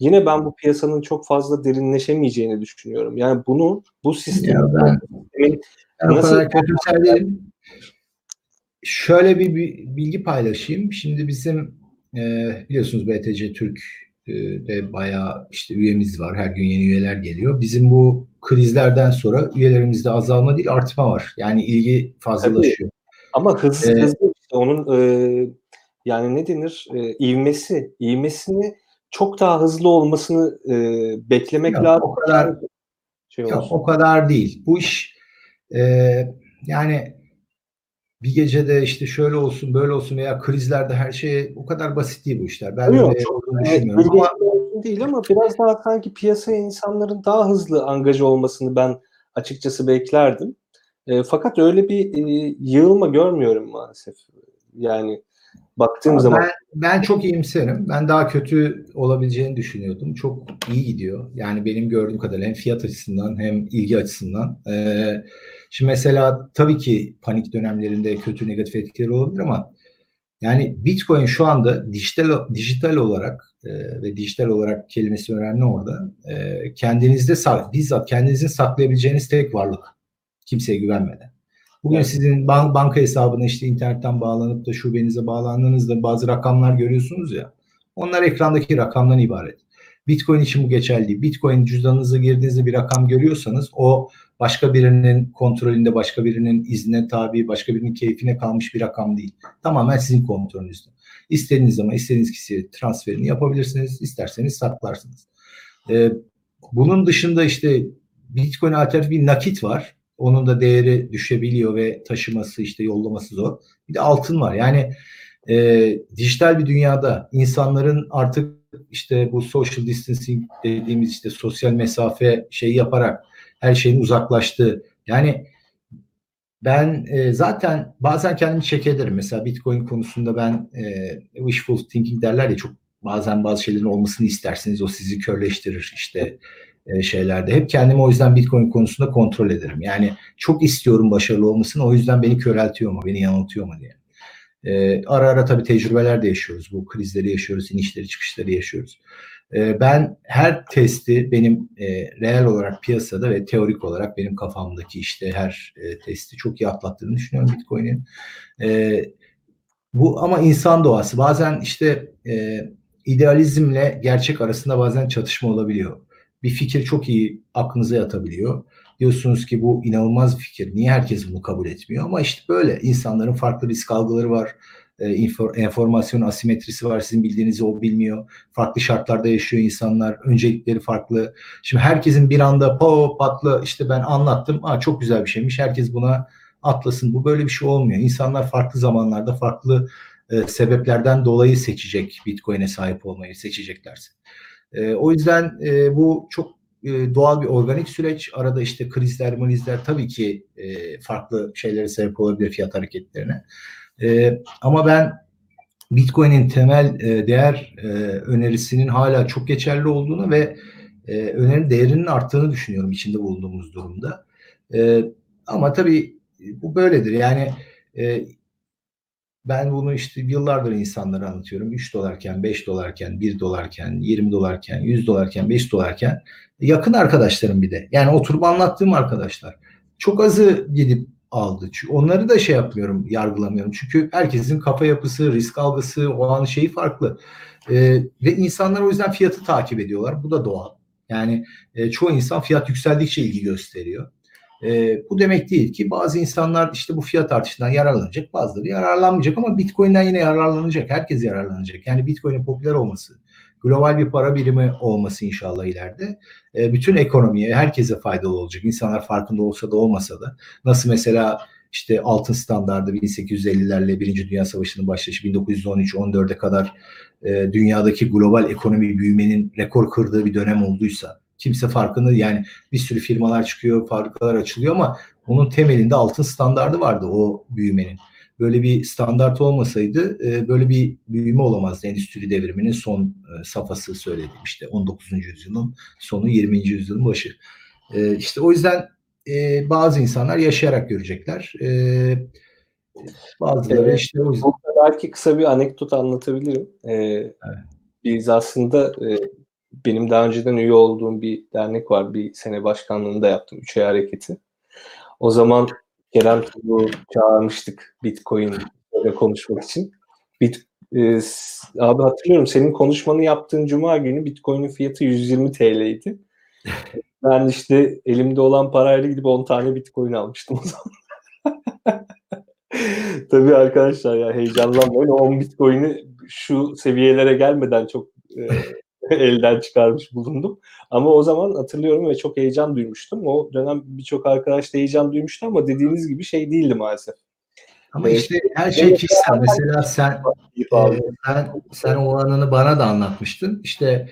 yine ben bu piyasanın çok fazla derinleşemeyeceğini düşünüyorum. Yani bunu bu sistem ben, nasıl kadar Şöyle bir, bir bilgi paylaşayım. Şimdi bizim e, biliyorsunuz BTC Türk e, de bayağı işte üyemiz var. Her gün yeni üyeler geliyor. Bizim bu krizlerden sonra üyelerimizde azalma değil artma var. Yani ilgi fazlalaşıyor. Tabii. Ama hız, ee, hızlı işte onun e, yani ne denir? E, ivmesi, ivmesini çok daha hızlı olmasını e, beklemek yok, lazım. O kadar şey yok, o kadar değil. Bu iş e, yani bir gecede işte şöyle olsun böyle olsun veya krizlerde her şey o kadar basit değil bu işler. Ben yok, de çok, düşünmüyorum ama değil ama biraz daha sanki piyasaya insanların daha hızlı angaj olmasını ben açıkçası beklerdim. E, fakat öyle bir e, yığılma görmüyorum maalesef. Yani baktığım Ama zaman. Ben, ben çok iyimserim. Ben daha kötü olabileceğini düşünüyordum. Çok iyi gidiyor. Yani benim gördüğüm kadarıyla hem fiyat açısından hem ilgi açısından. Ee, şimdi mesela tabii ki panik dönemlerinde kötü negatif etkileri olabilir ama yani Bitcoin şu anda dijital dijital olarak e, ve dijital olarak kelimesi önemli orada. E, kendinizde bizzat kendinizin saklayabileceğiniz tek varlık. Kimseye güvenmeden. Bugün evet. sizin bank, banka hesabına işte internetten bağlanıp da şubenize bağlandığınızda bazı rakamlar görüyorsunuz ya. Onlar ekrandaki rakamdan ibaret. Bitcoin için bu geçerli. Bitcoin cüzdanınıza girdiğinizde bir rakam görüyorsanız o başka birinin kontrolünde, başka birinin iznine tabi, başka birinin keyfine kalmış bir rakam değil. Tamamen sizin kontrolünüzde. İstediğiniz zaman istediğiniz kişiye transferini yapabilirsiniz. isterseniz saklarsınız. Ee, bunun dışında işte Bitcoin alternatif bir nakit var. Onun da değeri düşebiliyor ve taşıması işte yollaması zor. Bir de altın var. Yani e, dijital bir dünyada insanların artık işte bu social distancing dediğimiz işte sosyal mesafe şeyi yaparak her şeyin uzaklaştığı. Yani ben e, zaten bazen kendimi çek. Mesela Bitcoin konusunda ben e, wishful thinking derler ya çok bazen bazı şeylerin olmasını isterseniz o sizi körleştirir. İşte şeylerde. Hep kendimi o yüzden Bitcoin konusunda kontrol ederim. Yani çok istiyorum başarılı olmasını. O yüzden beni köreltiyor mu, beni yanıltıyor mu diye. E, ara ara tabii tecrübeler de yaşıyoruz. Bu krizleri yaşıyoruz, inişleri çıkışları yaşıyoruz. E, ben her testi benim e, reel olarak piyasada ve teorik olarak benim kafamdaki işte her e, testi çok iyi atlattığını düşünüyorum Bitcoin'in. E, bu ama insan doğası. Bazen işte e, idealizmle gerçek arasında bazen çatışma olabiliyor bir fikir çok iyi aklınıza yatabiliyor. Diyorsunuz ki bu inanılmaz bir fikir. Niye herkes bunu kabul etmiyor? Ama işte böyle insanların farklı risk algıları var. E, enformasyon asimetrisi var. Sizin bildiğinizi o bilmiyor. Farklı şartlarda yaşıyor insanlar. Öncelikleri farklı. Şimdi herkesin bir anda po patlı işte ben anlattım. Aa, çok güzel bir şeymiş. Herkes buna atlasın. Bu böyle bir şey olmuyor. İnsanlar farklı zamanlarda farklı e, sebeplerden dolayı seçecek Bitcoin'e sahip olmayı seçeceklerse. E, o yüzden e, bu çok e, doğal bir organik süreç. Arada işte krizler, malizler tabii ki e, farklı şeylere sebep olabilir fiyat hareketlerine. E, ama ben Bitcoin'in temel e, değer e, önerisinin hala çok geçerli olduğunu ve e, önerin değerinin arttığını düşünüyorum içinde bulunduğumuz durumda. E, ama tabii bu böyledir. Yani e, ben bunu işte yıllardır insanlara anlatıyorum. 3 dolarken, 5 dolarken, 1 dolarken, 20 dolarken, 100 dolarken, 5 dolarken yakın arkadaşlarım bir de. Yani oturup anlattığım arkadaşlar. Çok azı gidip aldı. Çünkü onları da şey yapmıyorum, yargılamıyorum. Çünkü herkesin kafa yapısı, risk algısı, o an şeyi farklı. Ee, ve insanlar o yüzden fiyatı takip ediyorlar. Bu da doğal. Yani e, çoğu insan fiyat yükseldikçe ilgi gösteriyor. E, bu demek değil ki bazı insanlar işte bu fiyat artışından yararlanacak, bazıları yararlanmayacak ama Bitcoin'den yine yararlanacak. Herkes yararlanacak. Yani Bitcoin'in popüler olması, global bir para birimi olması inşallah ileride e, bütün ekonomiye, herkese faydalı olacak. İnsanlar farkında olsa da olmasa da. Nasıl mesela işte altın standardı 1850'lerle Birinci Dünya Savaşı'nın başlayışı 1913-14'e kadar e, dünyadaki global ekonomi büyümenin rekor kırdığı bir dönem olduysa kimse farkında yani bir sürü firmalar çıkıyor, fabrikalar açılıyor ama onun temelinde altın standardı vardı o büyümenin. Böyle bir standart olmasaydı e, böyle bir büyüme olamazdı. Endüstri devriminin son e, safhası söyledim işte 19. yüzyılın sonu 20. yüzyılın başı. E, işte o yüzden bazı insanlar yaşayarak görecekler. Bazıları evet, işte o yüzden. Belki kısa bir anekdot anlatabilirim. Ee, evet. Biz aslında benim daha önceden üye olduğum bir dernek var. Bir sene başkanlığını da yaptım. Üç ay hareketi. O zaman Kerem Tuğ'u çağırmıştık Bitcoin ile konuşmak için. Bit, e, abi hatırlıyorum senin konuşmanı yaptığın cuma günü Bitcoin'in fiyatı 120 TL'ydi. ben işte elimde olan parayla gidip 10 tane Bitcoin almıştım o zaman. Tabii arkadaşlar ya heyecanlanmayın. 10 Bitcoin'i şu seviyelere gelmeden çok e, elden çıkarmış bulundum. Ama o zaman hatırlıyorum ve çok heyecan duymuştum. O dönem birçok arkadaş da heyecan duymuştu ama dediğiniz gibi şey değildi maalesef. Ama ee, işte her şey kişisel. Mesela sen e, sen sen o anını bana da anlatmıştın. İşte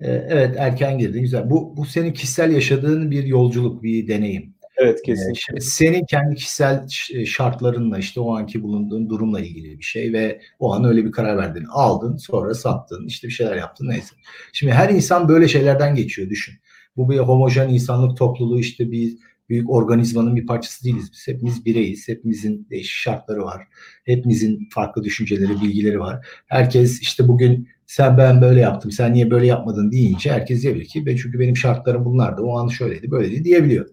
e, evet erken girdin güzel. Bu bu senin kişisel yaşadığın bir yolculuk, bir deneyim. Evet kesin. Şimdi senin kendi kişisel e, şartlarınla işte o anki bulunduğun durumla ilgili bir şey ve o an öyle bir karar verdin. Aldın sonra sattın işte bir şeyler yaptın neyse. Şimdi her insan böyle şeylerden geçiyor düşün. Bu bir homojen insanlık topluluğu işte bir büyük organizmanın bir parçası değiliz biz. Hepimiz bireyiz. Hepimizin değişik şartları var. Hepimizin farklı düşünceleri, bilgileri var. Herkes işte bugün sen ben böyle yaptım, sen niye böyle yapmadın deyince herkes diyebilir ki ben çünkü benim şartlarım bunlardı. O an şöyleydi, böyleydi diyebiliyor.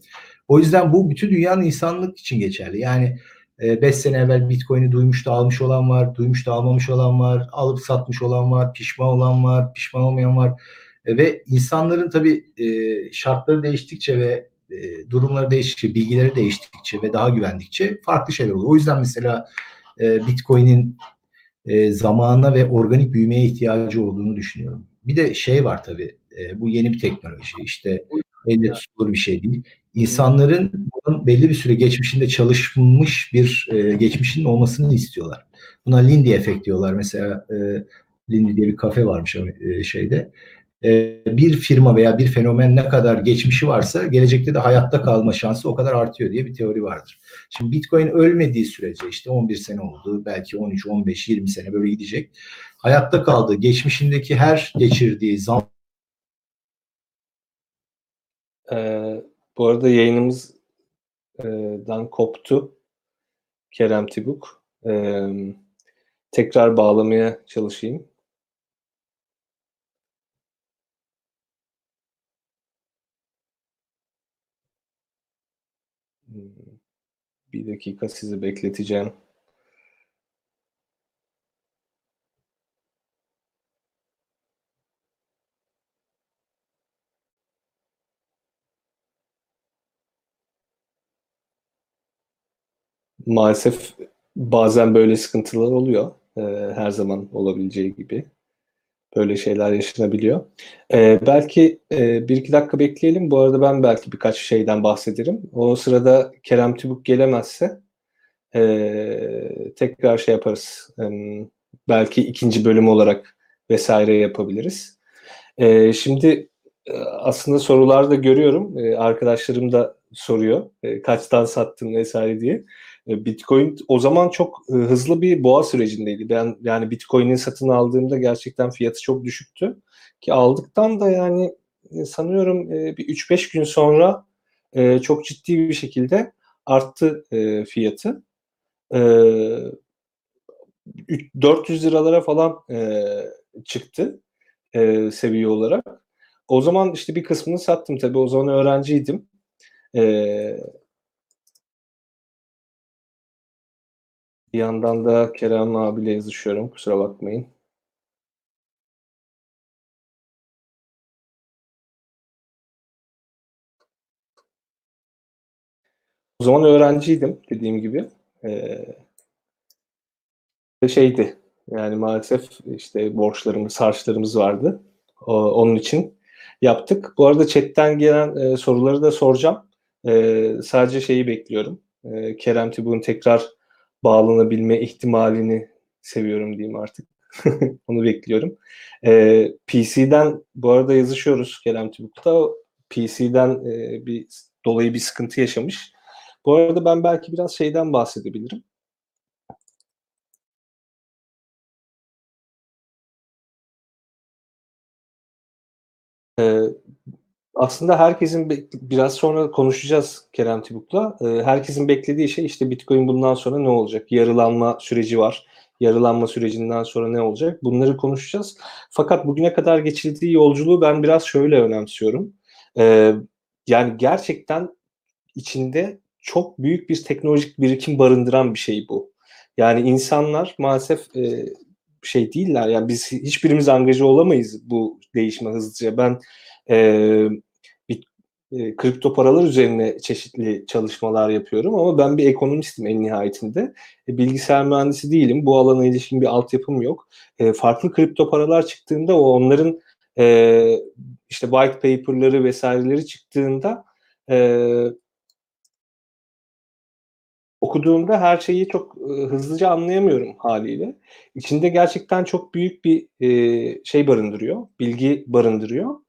O yüzden bu bütün dünyanın insanlık için geçerli. Yani 5 e, sene evvel Bitcoin'i duymuş da almış olan var, duymuş da almamış olan var, alıp satmış olan var, pişman olan var, pişman olmayan var. E, ve insanların tabii e, şartları değiştikçe ve durumları değiştikçe, bilgileri değiştikçe ve daha güvendikçe farklı şeyler oluyor. O yüzden mesela Bitcoin'in zamana ve organik büyümeye ihtiyacı olduğunu düşünüyorum. Bir de şey var tabii, bu yeni bir teknoloji. İşte elle tutulur bir şey değil insanların bunun belli bir süre geçmişinde çalışmış bir e, geçmişinin olmasını istiyorlar. Buna Lindy efekt diyorlar. Mesela e, Lindy diye bir kafe varmış e, şeyde. E, bir firma veya bir fenomen ne kadar geçmişi varsa gelecekte de hayatta kalma şansı o kadar artıyor diye bir teori vardır. Şimdi Bitcoin ölmediği sürece işte 11 sene oldu, belki 13, 15, 20 sene böyle gidecek. Hayatta kaldı. Geçmişindeki her geçirdiği zam ee, bu arada yayınımızdan koptu Kerem Tibuk. Ee, tekrar bağlamaya çalışayım. Hmm, bir dakika sizi bekleteceğim. Maalesef bazen böyle sıkıntılar oluyor. E, her zaman olabileceği gibi. Böyle şeyler yaşanabiliyor. E, belki e, bir iki dakika bekleyelim. Bu arada ben belki birkaç şeyden bahsederim. O sırada Kerem Tübük gelemezse e, tekrar şey yaparız. E, belki ikinci bölüm olarak vesaire yapabiliriz. E, şimdi aslında sorularda görüyorum. E, arkadaşlarım da soruyor. E, kaçtan sattın vesaire diye. E, Bitcoin o zaman çok e, hızlı bir boğa sürecindeydi. Ben yani Bitcoin'in satın aldığımda gerçekten fiyatı çok düşüktü. Ki aldıktan da yani e, sanıyorum bir 3-5 gün sonra çok ciddi bir şekilde arttı fiyatı. E, 400 liralara falan çıktı seviye olarak. O zaman işte bir kısmını sattım tabii. O zaman öğrenciydim. E, bir yandan da Kerem abiyle yazışıyorum. Kusura bakmayın. O zaman öğrenciydim dediğim gibi. Ee, şeydi yani maalesef işte borçlarımız, harçlarımız vardı. O, onun için yaptık. Bu arada chatten gelen e, soruları da soracağım. E, sadece şeyi bekliyorum. E, Kerem Tibuk'un tekrar bağlanabilme ihtimalini seviyorum diyeyim artık. Onu bekliyorum. E, PC'den bu arada yazışıyoruz Kerem Tibuk'ta. PC'den e, bir dolayı bir sıkıntı yaşamış. Bu arada ben belki biraz şeyden bahsedebilirim. Ee, aslında herkesin biraz sonra konuşacağız Kerem Tibuk'la. Ee, herkesin beklediği şey işte Bitcoin bundan sonra ne olacak? Yarılanma süreci var. Yarılanma sürecinden sonra ne olacak? Bunları konuşacağız. Fakat bugüne kadar geçirdiği yolculuğu ben biraz şöyle önemsiyorum. Ee, yani gerçekten içinde çok büyük bir teknolojik birikim barındıran bir şey bu. Yani insanlar maalesef e, şey değiller. Yani biz hiçbirimiz angaja olamayız bu değişime hızlıca. Ben e, bir e, kripto paralar üzerine çeşitli çalışmalar yapıyorum ama ben bir ekonomistim en nihayetinde. E, bilgisayar mühendisi değilim. Bu alana ilişkin bir altyapım yok. E, farklı kripto paralar çıktığında o onların e, işte white paper'ları vesaireleri çıktığında e, okuduğumda her şeyi çok e, hızlıca anlayamıyorum haliyle. İçinde gerçekten çok büyük bir e, şey barındırıyor, bilgi barındırıyor.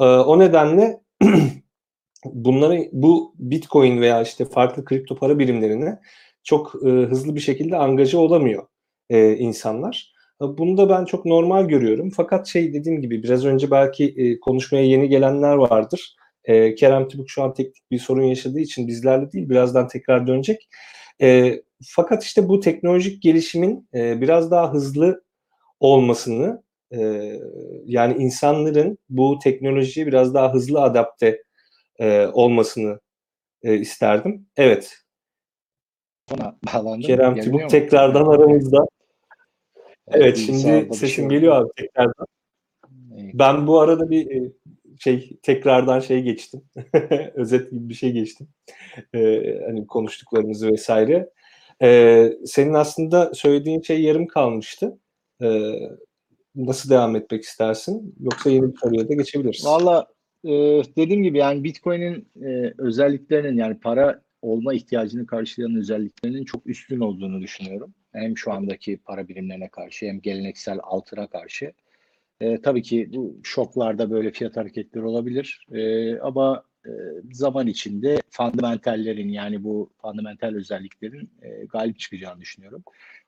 E, o nedenle bunları bu Bitcoin veya işte farklı kripto para birimlerine çok e, hızlı bir şekilde angaja olamıyor e, insanlar. E, bunu da ben çok normal görüyorum. Fakat şey dediğim gibi biraz önce belki konuşmaya yeni gelenler vardır. Kerem Tibuk şu an teknik bir sorun yaşadığı için bizlerle değil birazdan tekrar dönecek. Fakat işte bu teknolojik gelişimin biraz daha hızlı olmasını e, yani insanların bu teknolojiye biraz daha hızlı adapte e, olmasını e, isterdim. Evet. Ona bağlandım. Kerem Tibuk tekrardan aramızda. Evet, evet şimdi sesim şey geliyor abi tekrardan. Evet. Ben bu arada bir şey tekrardan şey geçtim. Özet gibi bir şey geçtim. Ee, hani konuştuklarımızı vesaire. Ee, senin aslında söylediğin şey yarım kalmıştı. Ee, nasıl devam etmek istersin? Yoksa yeni bir kariyerde geçebiliriz. Valla e, dediğim gibi yani Bitcoin'in e, özelliklerinin yani para olma ihtiyacını karşılayan özelliklerinin çok üstün olduğunu düşünüyorum. Hem şu andaki para birimlerine karşı hem geleneksel altına karşı. E, tabii ki bu şoklarda böyle fiyat hareketleri olabilir. E, ama e, zaman içinde fundamentallerin yani bu fundamental özelliklerin e, galip çıkacağını düşünüyorum.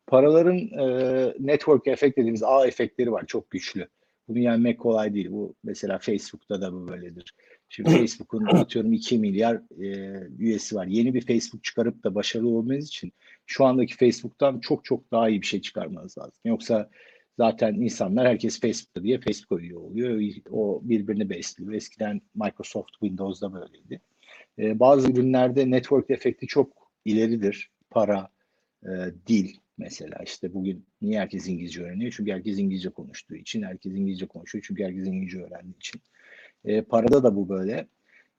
Paraların e, network efekt dediğimiz ağ efektleri var çok güçlü. Bunu yenmek kolay değil. Bu mesela Facebook'ta da bu böyledir. Şimdi Facebook'un atıyorum 2 milyar e, üyesi var. Yeni bir Facebook çıkarıp da başarılı olmanız için şu andaki Facebook'tan çok çok daha iyi bir şey çıkarmanız lazım. Yoksa Zaten insanlar herkes Facebook'ta diye Facebook üye oluyor. O birbirini besliyor. Eskiden Microsoft Windows'da böyleydi. Ee, bazı ürünlerde network efekti çok ileridir. Para, e, dil mesela işte bugün niye herkes İngilizce öğreniyor? Çünkü herkes İngilizce konuştuğu için. Herkes İngilizce konuşuyor çünkü herkes İngilizce öğrendiği için. E, parada da bu böyle.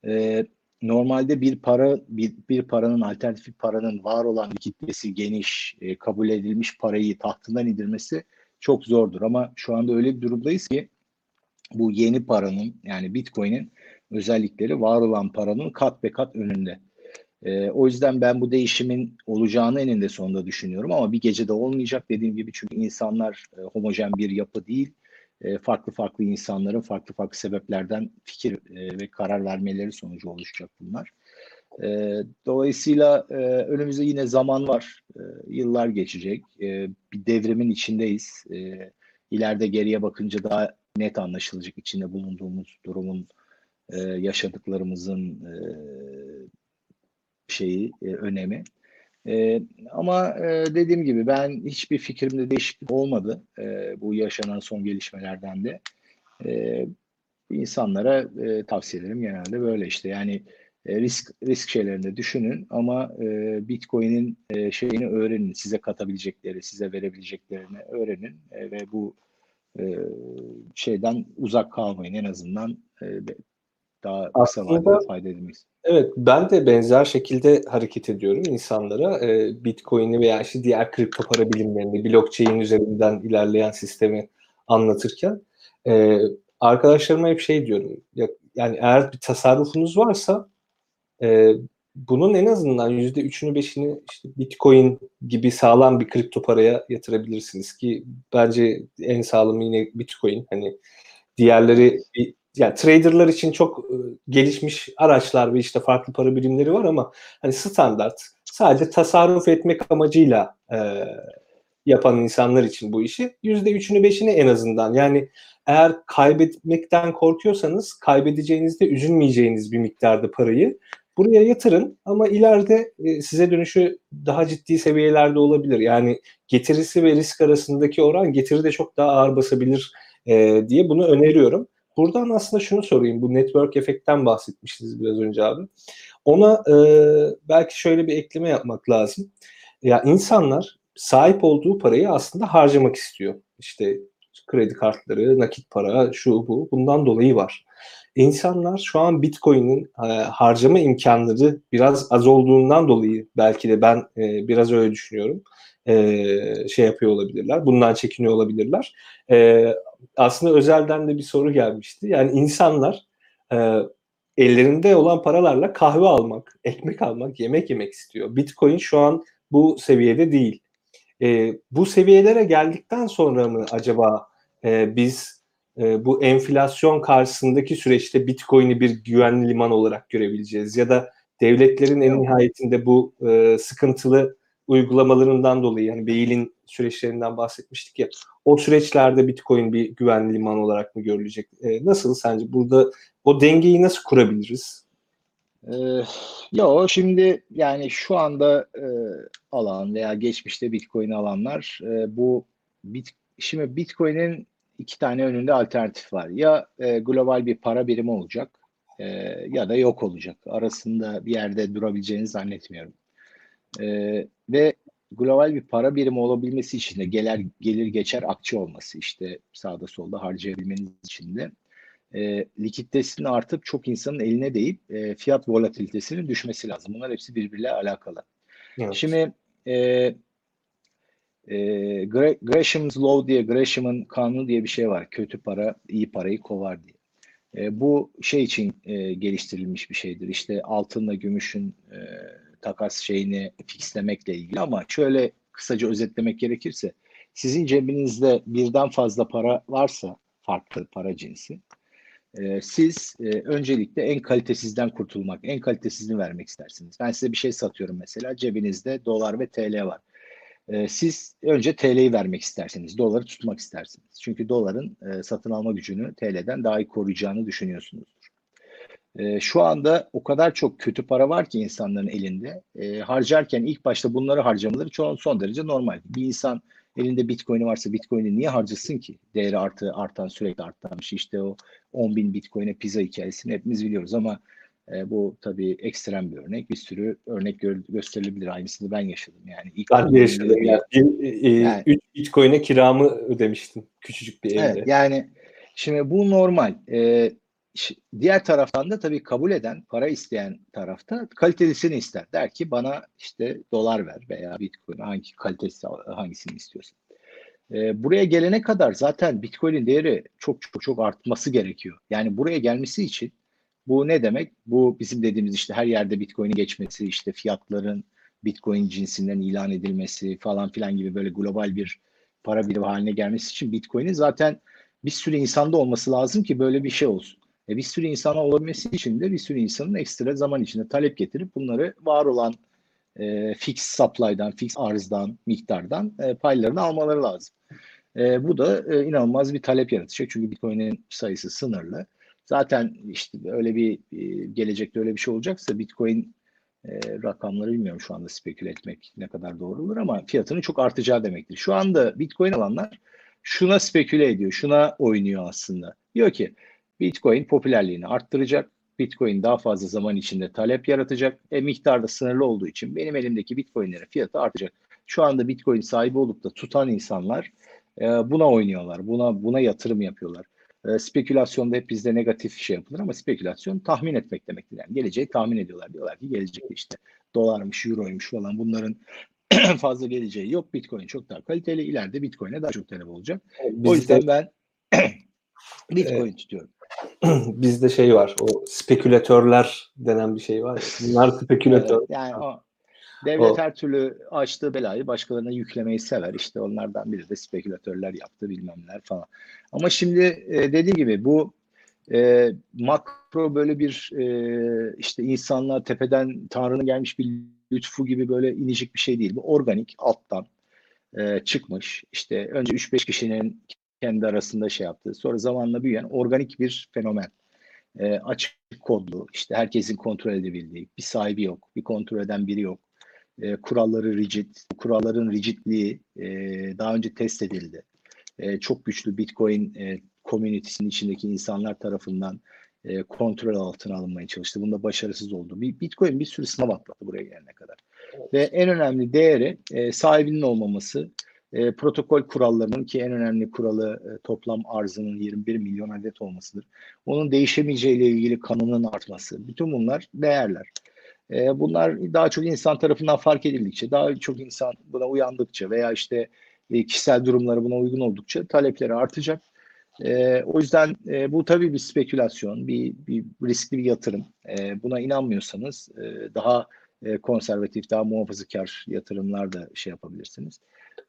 E, normalde bir para bir, bir paranın alternatif paranın var olan bir kitlesi geniş e, kabul edilmiş parayı tahtından indirmesi çok zordur ama şu anda öyle bir durumdayız ki bu yeni paranın yani Bitcoin'in özellikleri var olan paranın kat be kat önünde. E, o yüzden ben bu değişimin olacağını eninde sonunda düşünüyorum ama bir gecede olmayacak dediğim gibi çünkü insanlar e, homojen bir yapı değil. e, farklı farklı insanların farklı farklı sebeplerden fikir e, ve karar vermeleri sonucu oluşacak bunlar. E, dolayısıyla e, önümüzde yine zaman var, e, yıllar geçecek. E, bir devrimin içindeyiz. E, ileride geriye bakınca daha net anlaşılacak içinde bulunduğumuz durumun, e, yaşadıklarımızın e, şeyi, e, önemi. E, ama e, dediğim gibi ben hiçbir fikrimde değişiklik olmadı e, bu yaşanan son gelişmelerden de. E, insanlara e, tavsiyelerim genelde böyle işte yani e, risk risk şeylerinde düşünün ama e, Bitcoin'in e, şeyini öğrenin, size katabilecekleri, size verebileceklerini öğrenin e, ve bu e, şeyden uzak kalmayın en azından e, daha kısa Aslında- vadede fayda edilmek. Evet, ben de benzer şekilde hareket ediyorum insanlara. Ee, Bitcoin'i veya işte diğer kripto para bilimlerini, blockchain üzerinden ilerleyen sistemi anlatırken e, arkadaşlarıma hep şey diyorum. Ya, yani eğer bir tasarrufunuz varsa e, bunun en azından yüzde üçünü beşini işte Bitcoin gibi sağlam bir kripto paraya yatırabilirsiniz ki bence en sağlamı yine Bitcoin. Hani diğerleri bir yani traderlar için çok e, gelişmiş araçlar ve işte farklı para birimleri var ama hani standart sadece tasarruf etmek amacıyla e, yapan insanlar için bu işi yüzde üçünü beşini en azından yani eğer kaybetmekten korkuyorsanız kaybedeceğinizde üzülmeyeceğiniz bir miktarda parayı buraya yatırın ama ileride e, size dönüşü daha ciddi seviyelerde olabilir. Yani getirisi ve risk arasındaki oran getiri de çok daha ağır basabilir e, diye bunu öneriyorum. Buradan aslında şunu sorayım. Bu network efektten bahsetmiştiniz biraz önce abi. Ona e, belki şöyle bir ekleme yapmak lazım. Ya insanlar sahip olduğu parayı aslında harcamak istiyor. İşte kredi kartları, nakit para, şu bu bundan dolayı var. İnsanlar şu an Bitcoin'in e, harcama imkanları biraz az olduğundan dolayı belki de ben e, biraz öyle düşünüyorum. E, şey yapıyor olabilirler. Bundan çekiniyor olabilirler. E, aslında özelden de bir soru gelmişti. Yani insanlar e, ellerinde olan paralarla kahve almak, ekmek almak, yemek yemek istiyor. Bitcoin şu an bu seviyede değil. E, bu seviyelere geldikten sonra mı acaba e, biz e, bu enflasyon karşısındaki süreçte Bitcoin'i bir güvenli liman olarak görebileceğiz? Ya da devletlerin en nihayetinde bu e, sıkıntılı uygulamalarından dolayı yani Bey'in süreçlerinden bahsetmiştik ya o süreçlerde Bitcoin bir güvenli liman olarak mı görülecek? E, nasıl sence burada o dengeyi nasıl kurabiliriz? Ee, yo şimdi yani şu anda e, alan veya geçmişte Bitcoin alanlar e, bu bit, şimdi Bitcoin'in iki tane önünde alternatif var. Ya e, global bir para birimi olacak e, ya da yok olacak. Arasında bir yerde durabileceğini zannetmiyorum. E, ve global bir para birimi olabilmesi için de gelir, gelir geçer akçe olması işte sağda solda harcayabilmeniz için de e, likiditesinin artıp çok insanın eline değip e, fiyat volatilitesinin düşmesi lazım. Bunlar hepsi birbiriyle alakalı. Evet. Şimdi e, e, Gresham's Law diye Gresham'ın kanunu diye bir şey var. Kötü para iyi parayı kovar diye. E, bu şey için e, geliştirilmiş bir şeydir. İşte altınla gümüşün e, takas şeyini fixlemekle ilgili ama şöyle kısaca özetlemek gerekirse sizin cebinizde birden fazla para varsa farklı para cinsi e, siz e, öncelikle en kalitesizden kurtulmak, en kalitesizini vermek istersiniz. Ben size bir şey satıyorum mesela cebinizde dolar ve TL var. E, siz önce TL'yi vermek istersiniz, doları tutmak istersiniz. Çünkü doların e, satın alma gücünü TL'den daha iyi koruyacağını düşünüyorsunuzdur. E, şu anda o kadar çok kötü para var ki insanların elinde. E, harcarken ilk başta bunları harcamaları çok son derece normal. Bir insan elinde bitcoin'i varsa bitcoin'i niye harcasın ki? Değeri artı, artan sürekli artan bir şey. İşte o 10 bin bitcoin'e pizza hikayesini hepimiz biliyoruz ama e, bu tabii ekstrem bir örnek. Bir sürü örnek gö- gösterilebilir. Aynısını ben yaşadım. Yani ilk Ben de yaşadım. Yani, bir, e, Yani- üç Bitcoin'e kiramı ödemiştim küçücük bir evde. Evet, yani şimdi bu normal. Ş- diğer taraftan da tabii kabul eden, para isteyen tarafta kalitelisini ister. Der ki bana işte dolar ver veya bitcoin hangi kalitesi hangisini istiyorsan. Ee, buraya gelene kadar zaten bitcoin'in değeri çok çok çok artması gerekiyor. Yani buraya gelmesi için bu ne demek? Bu bizim dediğimiz işte her yerde bitcoin'in geçmesi, işte fiyatların bitcoin cinsinden ilan edilmesi falan filan gibi böyle global bir para birimi haline gelmesi için Bitcoin'in zaten bir sürü insanda olması lazım ki böyle bir şey olsun. E bir sürü insana olabilmesi için de bir sürü insanın ekstra zaman içinde talep getirip bunları var olan e, fix supply'dan, fix arzdan, miktardan e, paylarını almaları lazım. E, bu da e, inanılmaz bir talep yaratacak. Çünkü Bitcoin'in sayısı sınırlı. Zaten işte öyle bir e, gelecekte öyle bir şey olacaksa Bitcoin e, rakamları bilmiyorum şu anda speküle etmek ne kadar doğru olur ama fiyatının çok artacağı demektir. Şu anda Bitcoin alanlar şuna speküle ediyor, şuna oynuyor aslında. Diyor ki Bitcoin popülerliğini arttıracak, Bitcoin daha fazla zaman içinde talep yaratacak. E, miktarda sınırlı olduğu için benim elimdeki Bitcoin'lerin fiyatı artacak. Şu anda Bitcoin sahibi olup da tutan insanlar e, buna oynuyorlar. Buna buna yatırım yapıyorlar. E, spekülasyonda hep bizde negatif şey yapılır ama spekülasyon tahmin etmek demektir. Yani geleceği tahmin ediyorlar. Diyorlar ki gelecekte işte dolarmış, euroymuş falan bunların fazla geleceği yok. Bitcoin çok daha kaliteli. İleride Bitcoin'e daha çok talep olacak. Bizde, o yüzden ben Bitcoin Evet. tutuyorum. bizde şey var. O spekülatörler denen bir şey var. Bunlar spekülatör. Evet, yani o devlet O- her türlü açtığı belayı başkalarına yüklemeyi sever. İşte onlardan biri de spekülatörler yaptı bilmemler falan. Ama şimdi e, dediğim gibi bu e, makro böyle bir e, işte insanlığa tepeden Tanrı'nın gelmiş bir lütfu gibi böyle inecek bir şey değil. Bu organik alttan e, çıkmış. İşte önce 3-5 kişinin kendi arasında şey yaptığı sonra zamanla büyüyen organik bir fenomen e, açık kodlu, işte herkesin kontrol edebildiği, bir sahibi yok, bir kontrol eden biri yok. E, kuralları rigid, kuralların rigidliği e, daha önce test edildi. E, çok güçlü Bitcoin e, community'sinin içindeki insanlar tarafından e, kontrol altına alınmaya çalıştı. Bunda başarısız oldu. Bir, Bitcoin bir sürü sınav atlattı buraya gelene kadar. Ve en önemli değeri e, sahibinin olmaması, e, protokol kurallarının ki en önemli kuralı e, toplam arzının 21 milyon adet olmasıdır. Onun değişemeyeceği ile ilgili kanunun artması. Bütün bunlar değerler. E, bunlar daha çok insan tarafından fark edildikçe, daha çok insan buna uyandıkça veya işte e, kişisel durumları buna uygun oldukça talepleri artacak. E, o yüzden e, bu tabii bir spekülasyon, bir, bir riskli bir yatırım. E, buna inanmıyorsanız e, daha e, konservatif, daha muhafazakar yatırımlar da şey yapabilirsiniz.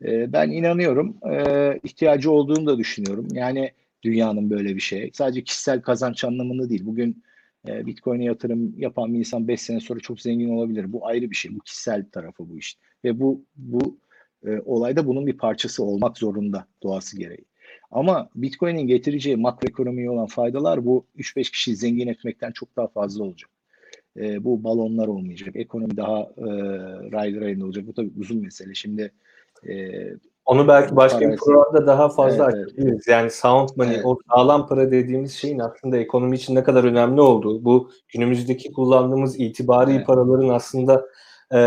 E, ben inanıyorum, e, ihtiyacı olduğunu da düşünüyorum. Yani dünyanın böyle bir şeye. Sadece kişisel kazanç anlamında değil. Bugün e, Bitcoin'e yatırım yapan bir insan 5 sene sonra çok zengin olabilir. Bu ayrı bir şey. Bu kişisel tarafı bu iş. Ve bu bu e, olayda bunun bir parçası olmak zorunda doğası gereği. Ama Bitcoin'in getireceği makroekonomiye olan faydalar bu 3-5 kişiyi zengin etmekten çok daha fazla olacak. E, bu balonlar olmayacak. Ekonomi daha e, raylı rayında olacak. Bu tabii uzun mesele. Şimdi e, Onu belki başka bir programda daha fazla Evet, evet. açabiliriz. Yani sound money, Evet. o sağlam para dediğimiz şeyin aslında ekonomi için ne kadar önemli olduğu, bu günümüzdeki kullandığımız itibari Evet. paraların aslında e,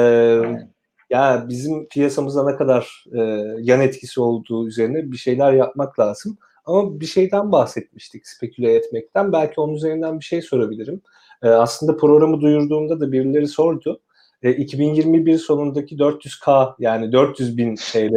ya bizim piyasamıza ne kadar e, yan etkisi olduğu üzerine bir şeyler yapmak lazım. Ama bir şeyden bahsetmiştik speküle etmekten. Belki onun üzerinden bir şey sorabilirim. E, aslında programı duyurduğumda da birileri sordu. E, 2021 sonundaki 400K yani 400 bin TL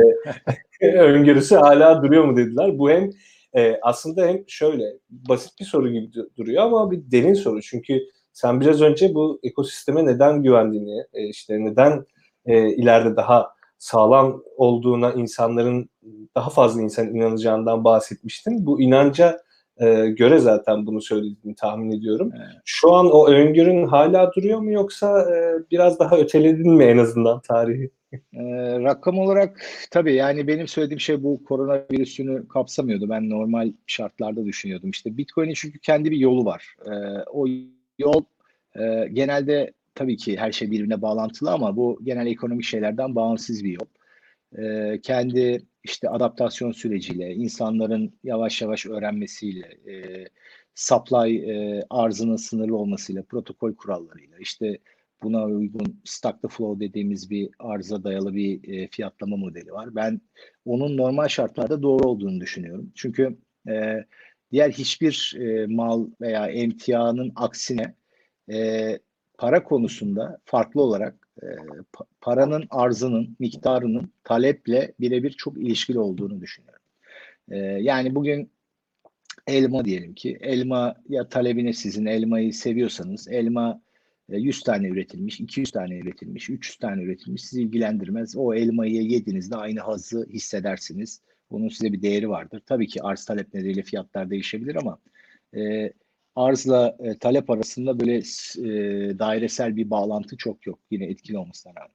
öngörüsü hala duruyor mu dediler. Bu hem e, aslında hem şöyle basit bir soru gibi du- duruyor ama bir derin soru. Çünkü sen biraz önce bu ekosisteme neden güvendiğini, e, işte neden e, ileride daha sağlam olduğuna insanların daha fazla insan inanacağından bahsetmiştin. Bu inanca e, göre zaten bunu söylediğini tahmin ediyorum. Evet. Şu an o öngörün hala duruyor mu yoksa e, biraz daha öteledin mi en azından tarihi? Ee, rakam olarak tabii yani benim söylediğim şey bu koronavirüsünü kapsamıyordu. Ben normal şartlarda düşünüyordum. İşte Bitcoin'in çünkü kendi bir yolu var. Ee, o yol e, genelde tabii ki her şey birbirine bağlantılı ama bu genel ekonomik şeylerden bağımsız bir yol. Ee, kendi işte adaptasyon süreciyle, insanların yavaş yavaş öğrenmesiyle, e, supply e, arzının sınırlı olmasıyla, protokol kurallarıyla, işte buna uygun stack the flow dediğimiz bir arıza dayalı bir e, fiyatlama modeli var. Ben onun normal şartlarda doğru olduğunu düşünüyorum. Çünkü e, diğer hiçbir e, mal veya emtianın aksine e, para konusunda farklı olarak e, pa- paranın arzının, miktarının taleple birebir çok ilişkili olduğunu düşünüyorum. E, yani bugün elma diyelim ki elma ya talebine sizin elmayı seviyorsanız elma e, 100 tane üretilmiş, 200 tane üretilmiş, 300 tane üretilmiş sizi ilgilendirmez. O elmayı yediğinizde aynı hazzı hissedersiniz. Bunun size bir değeri vardır. Tabii ki arz talep nedeniyle fiyatlar değişebilir ama e, arzla e, talep arasında böyle e, dairesel bir bağlantı çok yok. Yine etkili olmasına rağmen.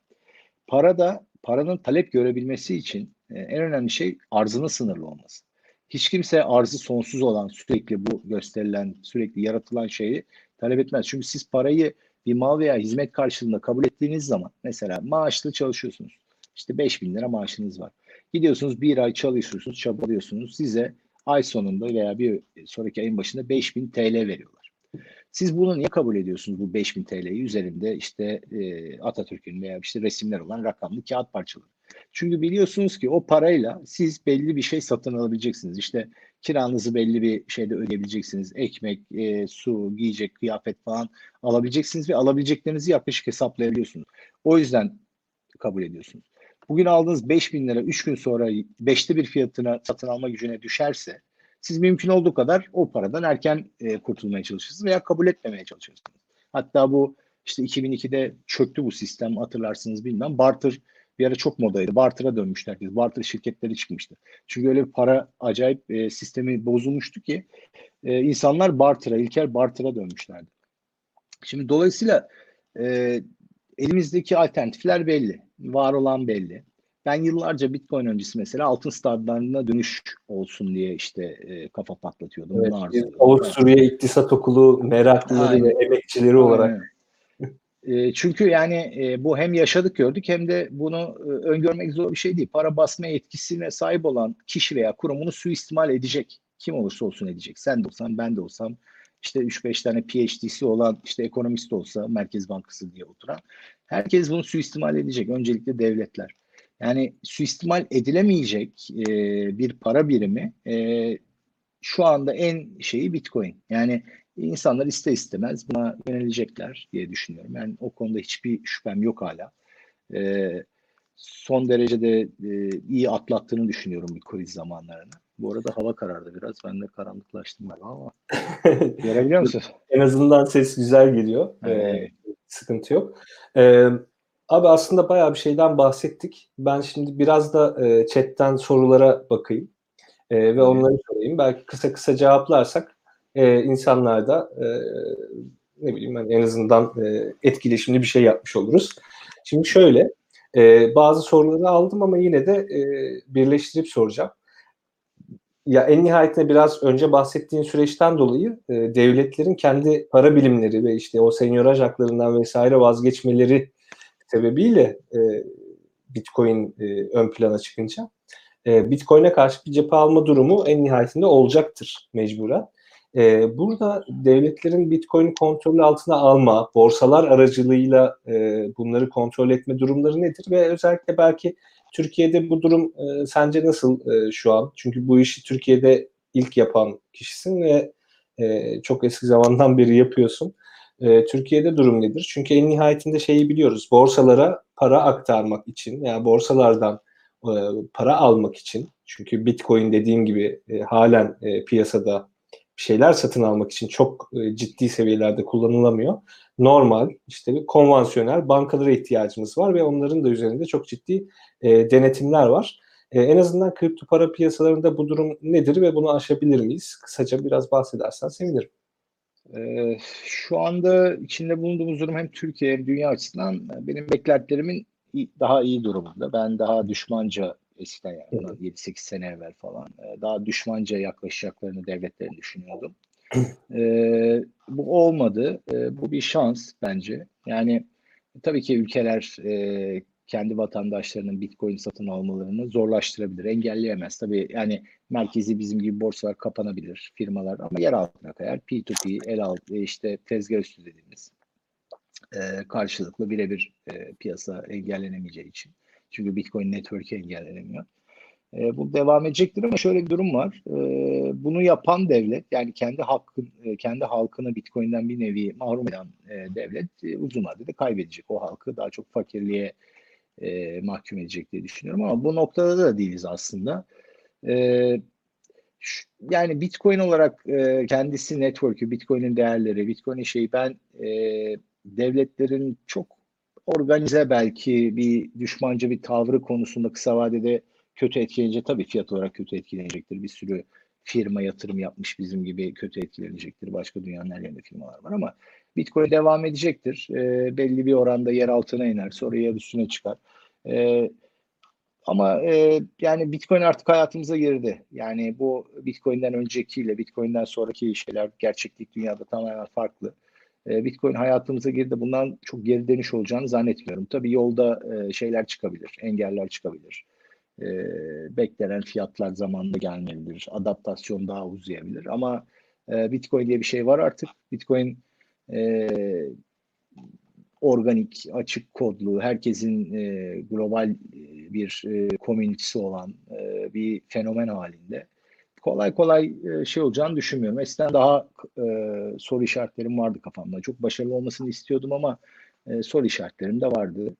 Para da paranın talep görebilmesi için e, en önemli şey arzının sınırlı olması. Hiç kimse arzı sonsuz olan sürekli bu gösterilen sürekli yaratılan şeyi talep etmez. Çünkü siz parayı bir mal veya hizmet karşılığında kabul ettiğiniz zaman mesela maaşlı çalışıyorsunuz. İşte 5 bin lira maaşınız var. Gidiyorsunuz bir ay çalışıyorsunuz, çabalıyorsunuz. Size ay sonunda veya bir sonraki ayın başında 5000 TL veriyorlar. Siz bunu niye kabul ediyorsunuz bu 5000 TL'yi üzerinde işte e, Atatürk'ün veya işte resimler olan rakamlı kağıt parçaları. Çünkü biliyorsunuz ki o parayla siz belli bir şey satın alabileceksiniz. İşte kiranızı belli bir şeyde ödeyebileceksiniz. Ekmek, e, su, giyecek, kıyafet falan alabileceksiniz ve alabileceklerinizi yaklaşık hesaplayabiliyorsunuz. O yüzden kabul ediyorsunuz. Bugün aldığınız 5 bin lira 3 gün sonra 5'te bir fiyatına satın alma gücüne düşerse siz mümkün olduğu kadar o paradan erken e, kurtulmaya çalışırsınız veya kabul etmemeye çalışırsınız. Hatta bu işte 2002'de çöktü bu sistem hatırlarsınız bilmem. Barter bir ara çok modaydı. Barter'a dönmüştü herkes. Barter şirketleri çıkmıştı. Çünkü öyle bir para acayip e, sistemi bozulmuştu ki e, insanlar barter'a, ilkel barter'a dönmüşlerdi. Şimdi dolayısıyla e, elimizdeki alternatifler belli. Var olan belli. Ben yıllarca Bitcoin öncesi mesela altın standartlarına dönüş olsun diye işte e, kafa patlatıyordum. Evet, Avusturya İktisat Okulu meraklıları Aynen. ve emekçileri Aynen. olarak. E, çünkü yani e, bu hem yaşadık gördük hem de bunu e, öngörmek zor bir şey değil. Para basma etkisine sahip olan kişi veya kurum bunu suistimal edecek. Kim olursa olsun edecek. Sen de olsan ben de olsam işte 3-5 tane PhD'si olan işte ekonomist olsa Merkez Bankası diye oturan herkes bunu suistimal edecek. Öncelikle devletler. Yani suistimal edilemeyecek e, bir para birimi e, şu anda en şeyi Bitcoin. Yani insanlar iste istemez buna yönelecekler diye düşünüyorum. Yani o konuda hiçbir şüphem yok hala. E, son derecede e, iyi atlattığını düşünüyorum bir kriz zamanlarını. Bu arada hava karardı biraz. Ben de karanlıklaştım galiba ama. Görebiliyor musun? en azından ses güzel geliyor. Evet. Ee, sıkıntı yok. Ee, abi aslında bayağı bir şeyden bahsettik. Ben şimdi biraz da e, chatten sorulara bakayım. E, ve onları sorayım. Belki kısa kısa cevaplarsak e, insanlar da e, ne bileyim ben en azından e, etkileşimli bir şey yapmış oluruz. Şimdi şöyle e, bazı soruları aldım ama yine de e, birleştirip soracağım. Ya en nihayetinde biraz önce bahsettiğin süreçten dolayı e, devletlerin kendi para bilimleri ve işte o senyoraj haklarından vesaire vazgeçmeleri sebebiyle e, Bitcoin e, ön plana çıkınca e, Bitcoin'e karşı bir cephe alma durumu en nihayetinde olacaktır mecburen. E, burada devletlerin Bitcoin'i kontrol altına alma, borsalar aracılığıyla e, bunları kontrol etme durumları nedir? Ve özellikle belki Türkiye'de bu durum e, sence nasıl e, şu an? Çünkü bu işi Türkiye'de ilk yapan kişisin ve e, çok eski zamandan beri yapıyorsun. E, Türkiye'de durum nedir? Çünkü en nihayetinde şeyi biliyoruz. Borsalara para aktarmak için, yani borsalardan e, para almak için. Çünkü Bitcoin dediğim gibi e, halen e, piyasada şeyler satın almak için çok e, ciddi seviyelerde kullanılamıyor. Normal işte bir konvansiyonel bankalara ihtiyacımız var ve onların da üzerinde çok ciddi e, denetimler var. E, en azından kripto para piyasalarında bu durum nedir ve bunu aşabilir miyiz? Kısaca biraz bahsedersen sevinirim. Ee, şu anda içinde bulunduğumuz durum hem Türkiye hem dünya açısından benim beklentilerimin daha iyi durumunda. Ben daha düşmanca eskiden yani 7-8 sene evvel falan e, daha düşmanca yaklaşacaklarını devletlerin düşünüyordum. Ee, bu olmadı. Ee, bu bir şans bence. Yani tabii ki ülkeler e, kendi vatandaşlarının Bitcoin satın almalarını zorlaştırabilir, engelleyemez. Tabii yani merkezi bizim gibi borsalar kapanabilir, firmalar ama yer altına kayar. P2P, el altı, işte tezgah üstü dediğimiz e, karşılıklı birebir e, piyasa engellenemeyeceği için. Çünkü Bitcoin Network'e engellenemiyor. E, bu devam edecektir ama şöyle bir durum var. E, bunu yapan devlet yani kendi hakkın e, kendi halkını Bitcoin'den bir nevi mahrum eden e, devlet e, uzun vadede kaybedecek. O halkı daha çok fakirliğe e, mahkum edecek diye düşünüyorum ama bu noktada da değiliz aslında. E, şu, yani Bitcoin olarak e, kendisi network'ü, Bitcoin'in değerleri, Bitcoin'in şeyi ben e, devletlerin çok organize belki bir düşmanca bir tavrı konusunda kısa vadede kötü etkilenecek. Tabii fiyat olarak kötü etkilenecektir. Bir sürü firma yatırım yapmış bizim gibi kötü etkilenecektir. Başka dünyanın her yerinde firmalar var ama Bitcoin devam edecektir. E, belli bir oranda yer altına iner. Sonra yer üstüne çıkar. E, ama e, yani Bitcoin artık hayatımıza girdi. Yani bu Bitcoin'den öncekiyle Bitcoin'den sonraki şeyler gerçeklik dünyada tamamen farklı. E, Bitcoin hayatımıza girdi. Bundan çok geri dönüş olacağını zannetmiyorum. Tabii yolda e, şeyler çıkabilir, engeller çıkabilir. E, beklenen fiyatlar zamanında gelmeyebilir. Adaptasyon daha uzayabilir. Ama e, Bitcoin diye bir şey var artık. Bitcoin e, organik, açık kodlu, herkesin global bir komünitesi olan bir fenomen halinde. Kolay kolay e, şey olacağını düşünmüyorum. Eskiden daha e, soru işaretlerim vardı kafamda. Çok başarılı olmasını istiyordum ama e, soru işaretlerim de vardı.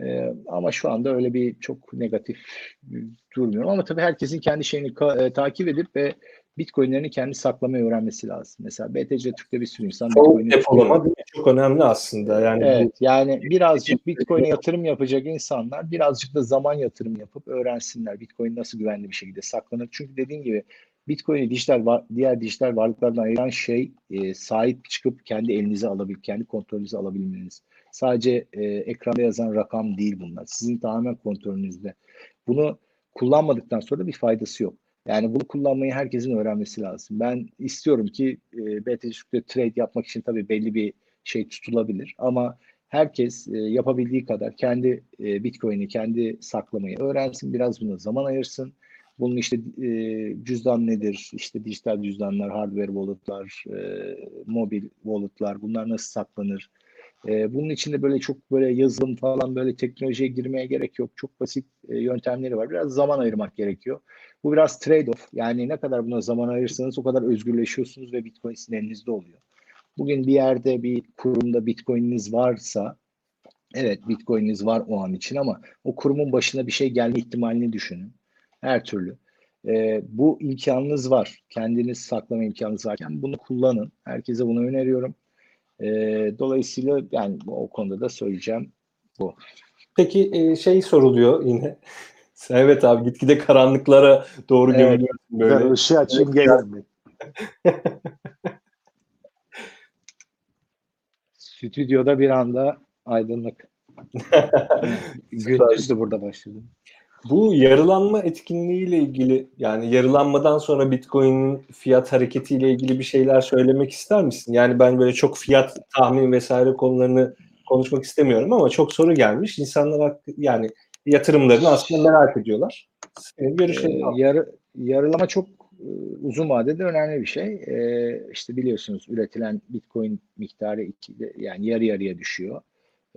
E, ama şu anda öyle bir çok negatif durmuyorum. Ama tabii herkesin kendi şeyini e, takip edip ve Bitcoin'lerini kendi saklamayı öğrenmesi lazım. Mesela BTC Türk'te bir sürü insan Bitcoin'i depolama çok önemli aslında. Yani evet, bu... yani birazcık Bitcoin'e yatırım yapacak insanlar birazcık da zaman yatırım yapıp öğrensinler Bitcoin nasıl güvenli bir şekilde saklanır. Çünkü dediğim gibi Bitcoin'i dijital diğer dijital varlıklardan ayıran şey e, sahip çıkıp kendi elinize alabil, kendi kontrolünüze alabilmeniz. Sadece e, ekranda yazan rakam değil bunlar. Sizin tamamen kontrolünüzde. Bunu kullanmadıktan sonra bir faydası yok. Yani bunu kullanmayı herkesin öğrenmesi lazım. Ben istiyorum ki e, BTC'de trade yapmak için tabii belli bir şey tutulabilir ama herkes e, yapabildiği kadar kendi e, Bitcoin'i kendi saklamayı öğrensin, biraz buna zaman ayırsın. Bunun işte e, cüzdan nedir? İşte dijital cüzdanlar, hardware wallet'lar, e, mobil wallet'lar bunlar nasıl saklanır? E, bunun içinde böyle çok böyle yazılım falan böyle teknolojiye girmeye gerek yok. Çok basit e, yöntemleri var. Biraz zaman ayırmak gerekiyor. Bu biraz trade-off. Yani ne kadar buna zaman ayırırsanız o kadar özgürleşiyorsunuz ve Bitcoin sizin elinizde oluyor. Bugün bir yerde bir kurumda Bitcoin'iniz varsa evet Bitcoin'iniz var o an için ama o kurumun başına bir şey gelme ihtimalini düşünün. Her türlü. Ee, bu imkanınız var. Kendiniz saklama imkanınız varken bunu kullanın. Herkese bunu öneriyorum. Ee, dolayısıyla yani o konuda da söyleyeceğim bu. Peki e, şey soruluyor yine. Evet abi gitgide karanlıklara doğru evet, gömülüyorsun böyle. Ben ışığı açayım gelelim. Stüdyoda bir anda aydınlık. Gündüzdü burada başladım. Bu yarılanma etkinliğiyle ilgili yani yarılanmadan sonra Bitcoin'in fiyat hareketiyle ilgili bir şeyler söylemek ister misin? Yani ben böyle çok fiyat tahmin vesaire konularını konuşmak istemiyorum ama çok soru gelmiş. İnsanlar yani yatırımlarını aslında merak ediyorlar. Senin ee, yarı, yarılama çok e, uzun vadede önemli bir şey. Ee, işte biliyorsunuz üretilen Bitcoin miktarı iki, yani yarı yarıya düşüyor.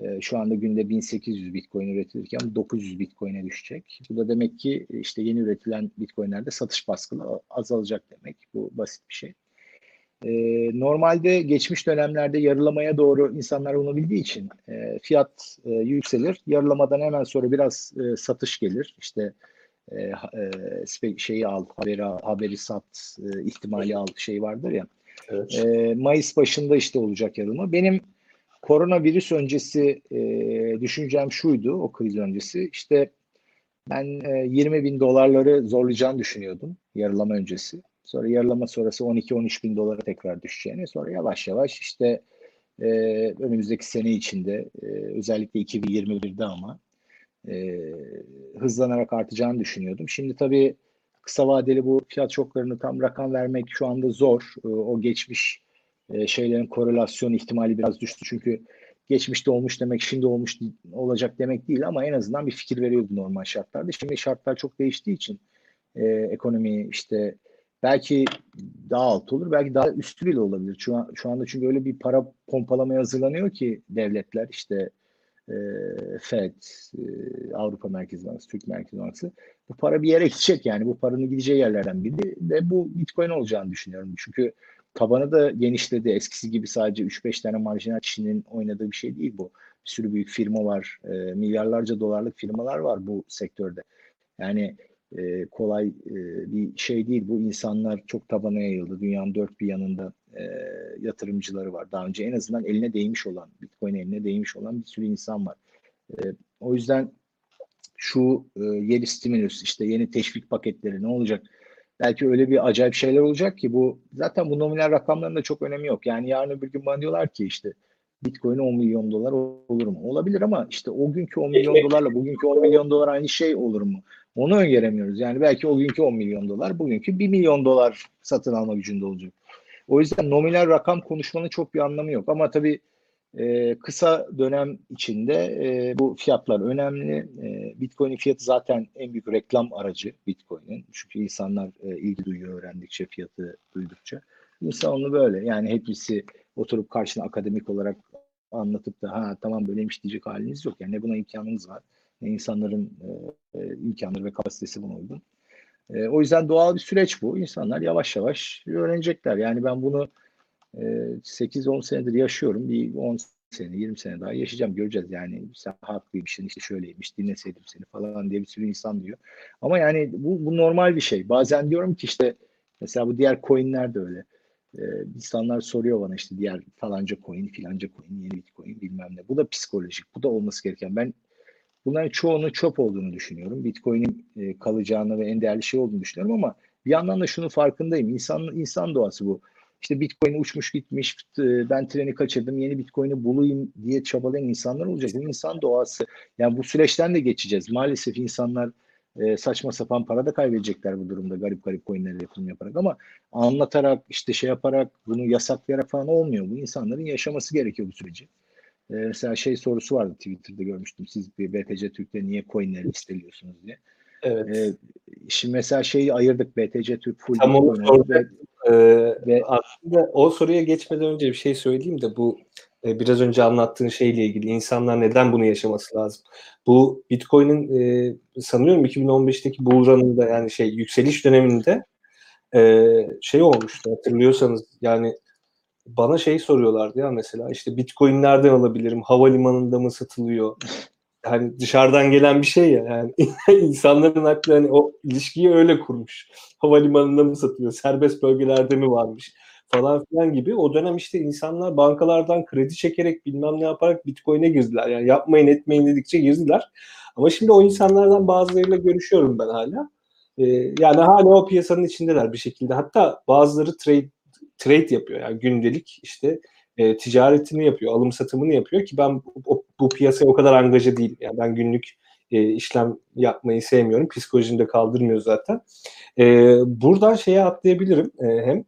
Ee, şu anda günde 1800 Bitcoin üretilirken 900 Bitcoin'e düşecek. Bu da demek ki işte yeni üretilen Bitcoin'lerde satış baskılı azalacak demek. Bu basit bir şey. E, normalde geçmiş dönemlerde yarılamaya doğru insanlar bunu bildiği için e, fiyat e, yükselir. Yarılamadan hemen sonra biraz e, satış gelir. İşte e, e, şeyi al, haberi, haberi sat, e, ihtimali al şey vardır ya. Evet. E, Mayıs başında işte olacak yarılma. Benim koronavirüs öncesi e, düşüncem şuydu, o kriz öncesi. İşte ben e, 20 bin dolarları zorlayacağını düşünüyordum yarılama öncesi. Sonra yarılama sonrası 12-13 bin dolara tekrar düşeceğini. Sonra yavaş yavaş işte e, önümüzdeki sene içinde e, özellikle 2021'de ama e, hızlanarak artacağını düşünüyordum. Şimdi tabii kısa vadeli bu fiyat şoklarını tam rakam vermek şu anda zor. E, o geçmiş e, şeylerin korelasyon ihtimali biraz düştü. Çünkü geçmişte olmuş demek şimdi olmuş olacak demek değil ama en azından bir fikir veriyordu normal şartlarda. Şimdi şartlar çok değiştiği için e, ekonomi işte belki daha alt olur, belki daha üstü bile olabilir. Şu, an, şu anda çünkü öyle bir para pompalamaya hazırlanıyor ki devletler işte e, FED, e, Avrupa Merkez Bankası, Türk Merkez Bankası bu para bir yere gidecek yani bu paranın gideceği yerlerden biri de bu Bitcoin olacağını düşünüyorum. Çünkü tabanı da genişledi. Eskisi gibi sadece 3-5 tane marjinal kişinin oynadığı bir şey değil bu. Bir sürü büyük firma var. E, milyarlarca dolarlık firmalar var bu sektörde. Yani e, kolay e, bir şey değil. Bu insanlar çok tabana yayıldı. Dünyanın dört bir yanında e, yatırımcıları var. Daha önce en azından eline değmiş olan, Bitcoin eline değmiş olan bir sürü insan var. E, o yüzden şu e, yeni stimulus işte yeni teşvik paketleri ne olacak? Belki öyle bir acayip şeyler olacak ki bu zaten bu nominal rakamların da çok önemi yok. Yani yarın bir gün bana diyorlar ki işte Bitcoin 10 milyon dolar olur mu? Olabilir ama işte o günkü 10 milyon dolarla bugünkü 10 milyon dolar aynı şey olur mu? Onu öngöremiyoruz. Yani belki o günkü 10 milyon dolar bugünkü 1 milyon dolar satın alma gücünde olacak. O yüzden nominal rakam konuşmanın çok bir anlamı yok. Ama tabii e, kısa dönem içinde e, bu fiyatlar önemli. E, Bitcoin'in fiyatı zaten en büyük reklam aracı Bitcoin'in. Çünkü insanlar e, ilgi duyuyor öğrendikçe, fiyatı duydukça. İnsan onu böyle yani hepsi oturup karşına akademik olarak anlatıp da ha tamam böyleymiş diyecek haliniz yok. Yani ne buna imkanınız var ne insanların e, e, imkanları ve kapasitesi buna uygun. E, o yüzden doğal bir süreç bu. İnsanlar yavaş yavaş öğrenecekler. Yani ben bunu e, 8-10 senedir yaşıyorum. Bir 10 sene, 20 sene daha yaşayacağım. Göreceğiz yani sen haklıymışsın işte şöyleymiş dinleseydim seni falan diye bir sürü insan diyor. Ama yani bu, bu normal bir şey. Bazen diyorum ki işte mesela bu diğer coinler de öyle. Ee, insanlar soruyor bana işte diğer falanca coin, filanca coin, yeni bitcoin bilmem ne. Bu da psikolojik. Bu da olması gereken. Ben bunların çoğunun çöp olduğunu düşünüyorum. Bitcoin'in e, kalacağını ve en değerli şey olduğunu düşünüyorum ama bir yandan da şunun farkındayım. İnsan insan doğası bu. İşte Bitcoin uçmuş gitmiş, e, ben treni kaçırdım, yeni Bitcoin'i bulayım diye çabalayan insanlar olacak. Bu insan doğası. Yani bu süreçten de geçeceğiz. Maalesef insanlar e, saçma sapan para da kaybedecekler bu durumda garip garip coinlere yatırım yaparak ama anlatarak işte şey yaparak bunu yasaklayarak falan olmuyor. Bu insanların yaşaması gerekiyor bu süreci. E, mesela şey sorusu vardı Twitter'da görmüştüm. Siz bir BTC Türk'te niye coinleri listeliyorsunuz diye. Evet. E, şimdi mesela şeyi ayırdık BTC Türk full Tam onu sordum. ve, Ee, ve aslında o soruya geçmeden önce bir şey söyleyeyim de bu e, biraz önce anlattığın şeyle ilgili insanlar neden bunu yaşaması lazım? Bu Bitcoin'in e, sanıyorum 2015'teki bull run'ında yani şey yükseliş döneminde e, şey olmuştu hatırlıyorsanız yani bana şey soruyorlardı ya mesela işte Bitcoin nereden alabilirim? Havalimanında mı satılıyor? Hani dışarıdan gelen bir şey ya yani insanların aklı hani o ilişkiyi öyle kurmuş. Havalimanında mı satılıyor? Serbest bölgelerde mi varmış? falan filan gibi. O dönem işte insanlar bankalardan kredi çekerek bilmem ne yaparak Bitcoin'e girdiler. Yani yapmayın etmeyin dedikçe girdiler. Ama şimdi o insanlardan bazılarıyla görüşüyorum ben hala. Ee, yani hala o piyasanın içindeler bir şekilde. Hatta bazıları trade trade yapıyor. Yani gündelik işte e, ticaretini yapıyor, alım satımını yapıyor ki ben bu, bu piyasaya o kadar angaja değilim. Yani ben günlük e, işlem yapmayı sevmiyorum. Psikolojim de kaldırmıyor zaten. E, buradan şeye atlayabilirim e, hem.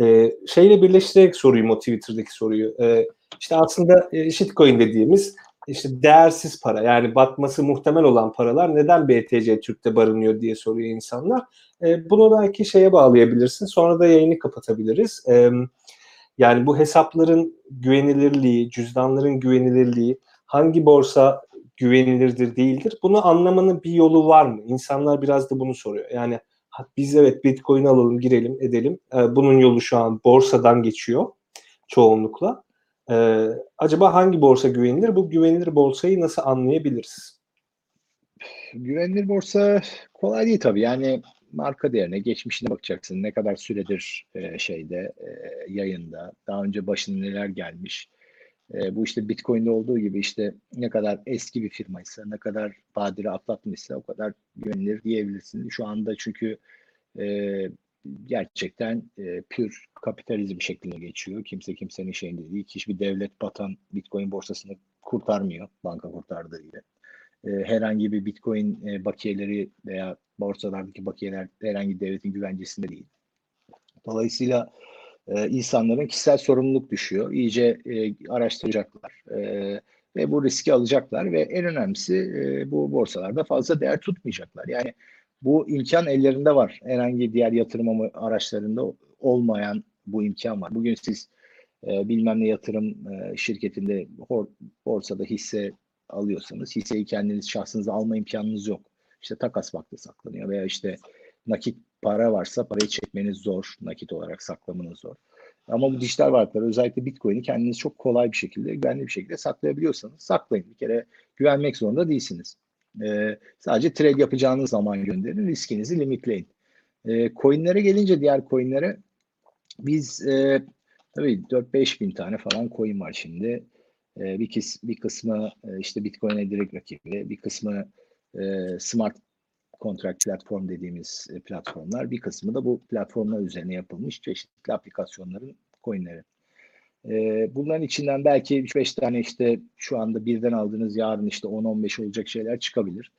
E, şeyle birleştirerek sorayım o Twitter'daki soruyu. E, işte aslında e, shitcoin dediğimiz işte değersiz para yani batması muhtemel olan paralar neden BTC Türk'te barınıyor diye soruyor insanlar. E, bunu belki şeye bağlayabilirsin. Sonra da yayını kapatabiliriz. E, yani bu hesapların güvenilirliği, cüzdanların güvenilirliği, hangi borsa güvenilirdir değildir. Bunu anlamanın bir yolu var mı? İnsanlar biraz da bunu soruyor. Yani biz evet Bitcoin alalım, girelim, edelim. Ee, bunun yolu şu an borsadan geçiyor çoğunlukla. Ee, acaba hangi borsa güvenilir? Bu güvenilir borsayı nasıl anlayabiliriz? Güvenilir borsa kolay değil tabii. Yani marka değerine, geçmişine bakacaksın. Ne kadar süredir e, şeyde, e, yayında, daha önce başına neler gelmiş. E, bu işte Bitcoin'de olduğu gibi işte ne kadar eski bir firmaysa, ne kadar badire atlatmışsa o kadar güvenilir diyebilirsin. Şu anda çünkü e, gerçekten e, pür kapitalizm şeklinde geçiyor. Kimse kimsenin şeyinde değil. Hiçbir devlet batan Bitcoin borsasını kurtarmıyor banka kurtardığı gibi. E, herhangi bir Bitcoin e, bakiyeleri veya borsalardaki bakiyeler herhangi devletin güvencesinde değil. Dolayısıyla e, insanların kişisel sorumluluk düşüyor. İyice araştıracaklar ve bu riski alacaklar ve en önemlisi bu borsalarda fazla değer tutmayacaklar. Yani bu imkan ellerinde var. Herhangi diğer yatırım araçlarında olmayan bu imkan var. Bugün siz e, bilmem ne yatırım e, şirketinde borsada hisse alıyorsanız hisseyi kendiniz şahsınıza alma imkanınız yok. İşte takas vakti saklanıyor veya işte nakit para varsa parayı çekmeniz zor. Nakit olarak saklamanız zor. Ama bu dijital varlıklar özellikle Bitcoin'i kendiniz çok kolay bir şekilde, güvenli bir şekilde saklayabiliyorsanız saklayın. Bir kere güvenmek zorunda değilsiniz. Ee, sadece trade yapacağınız zaman gönderin, riskinizi limitleyin. Ee, coinlere gelince diğer coinlere biz e, tabii 4-5 bin tane falan coin var şimdi. E, bir, kis, bir kısmı e, işte Bitcoin'e direkt rakibi, bir kısmı e, smart contract platform dediğimiz e, platformlar. Bir kısmı da bu platformlar üzerine yapılmış çeşitli aplikasyonların coinleri. E, bunların içinden belki 3-5 tane işte şu anda birden aldığınız yarın işte 10-15 olacak şeyler çıkabilir.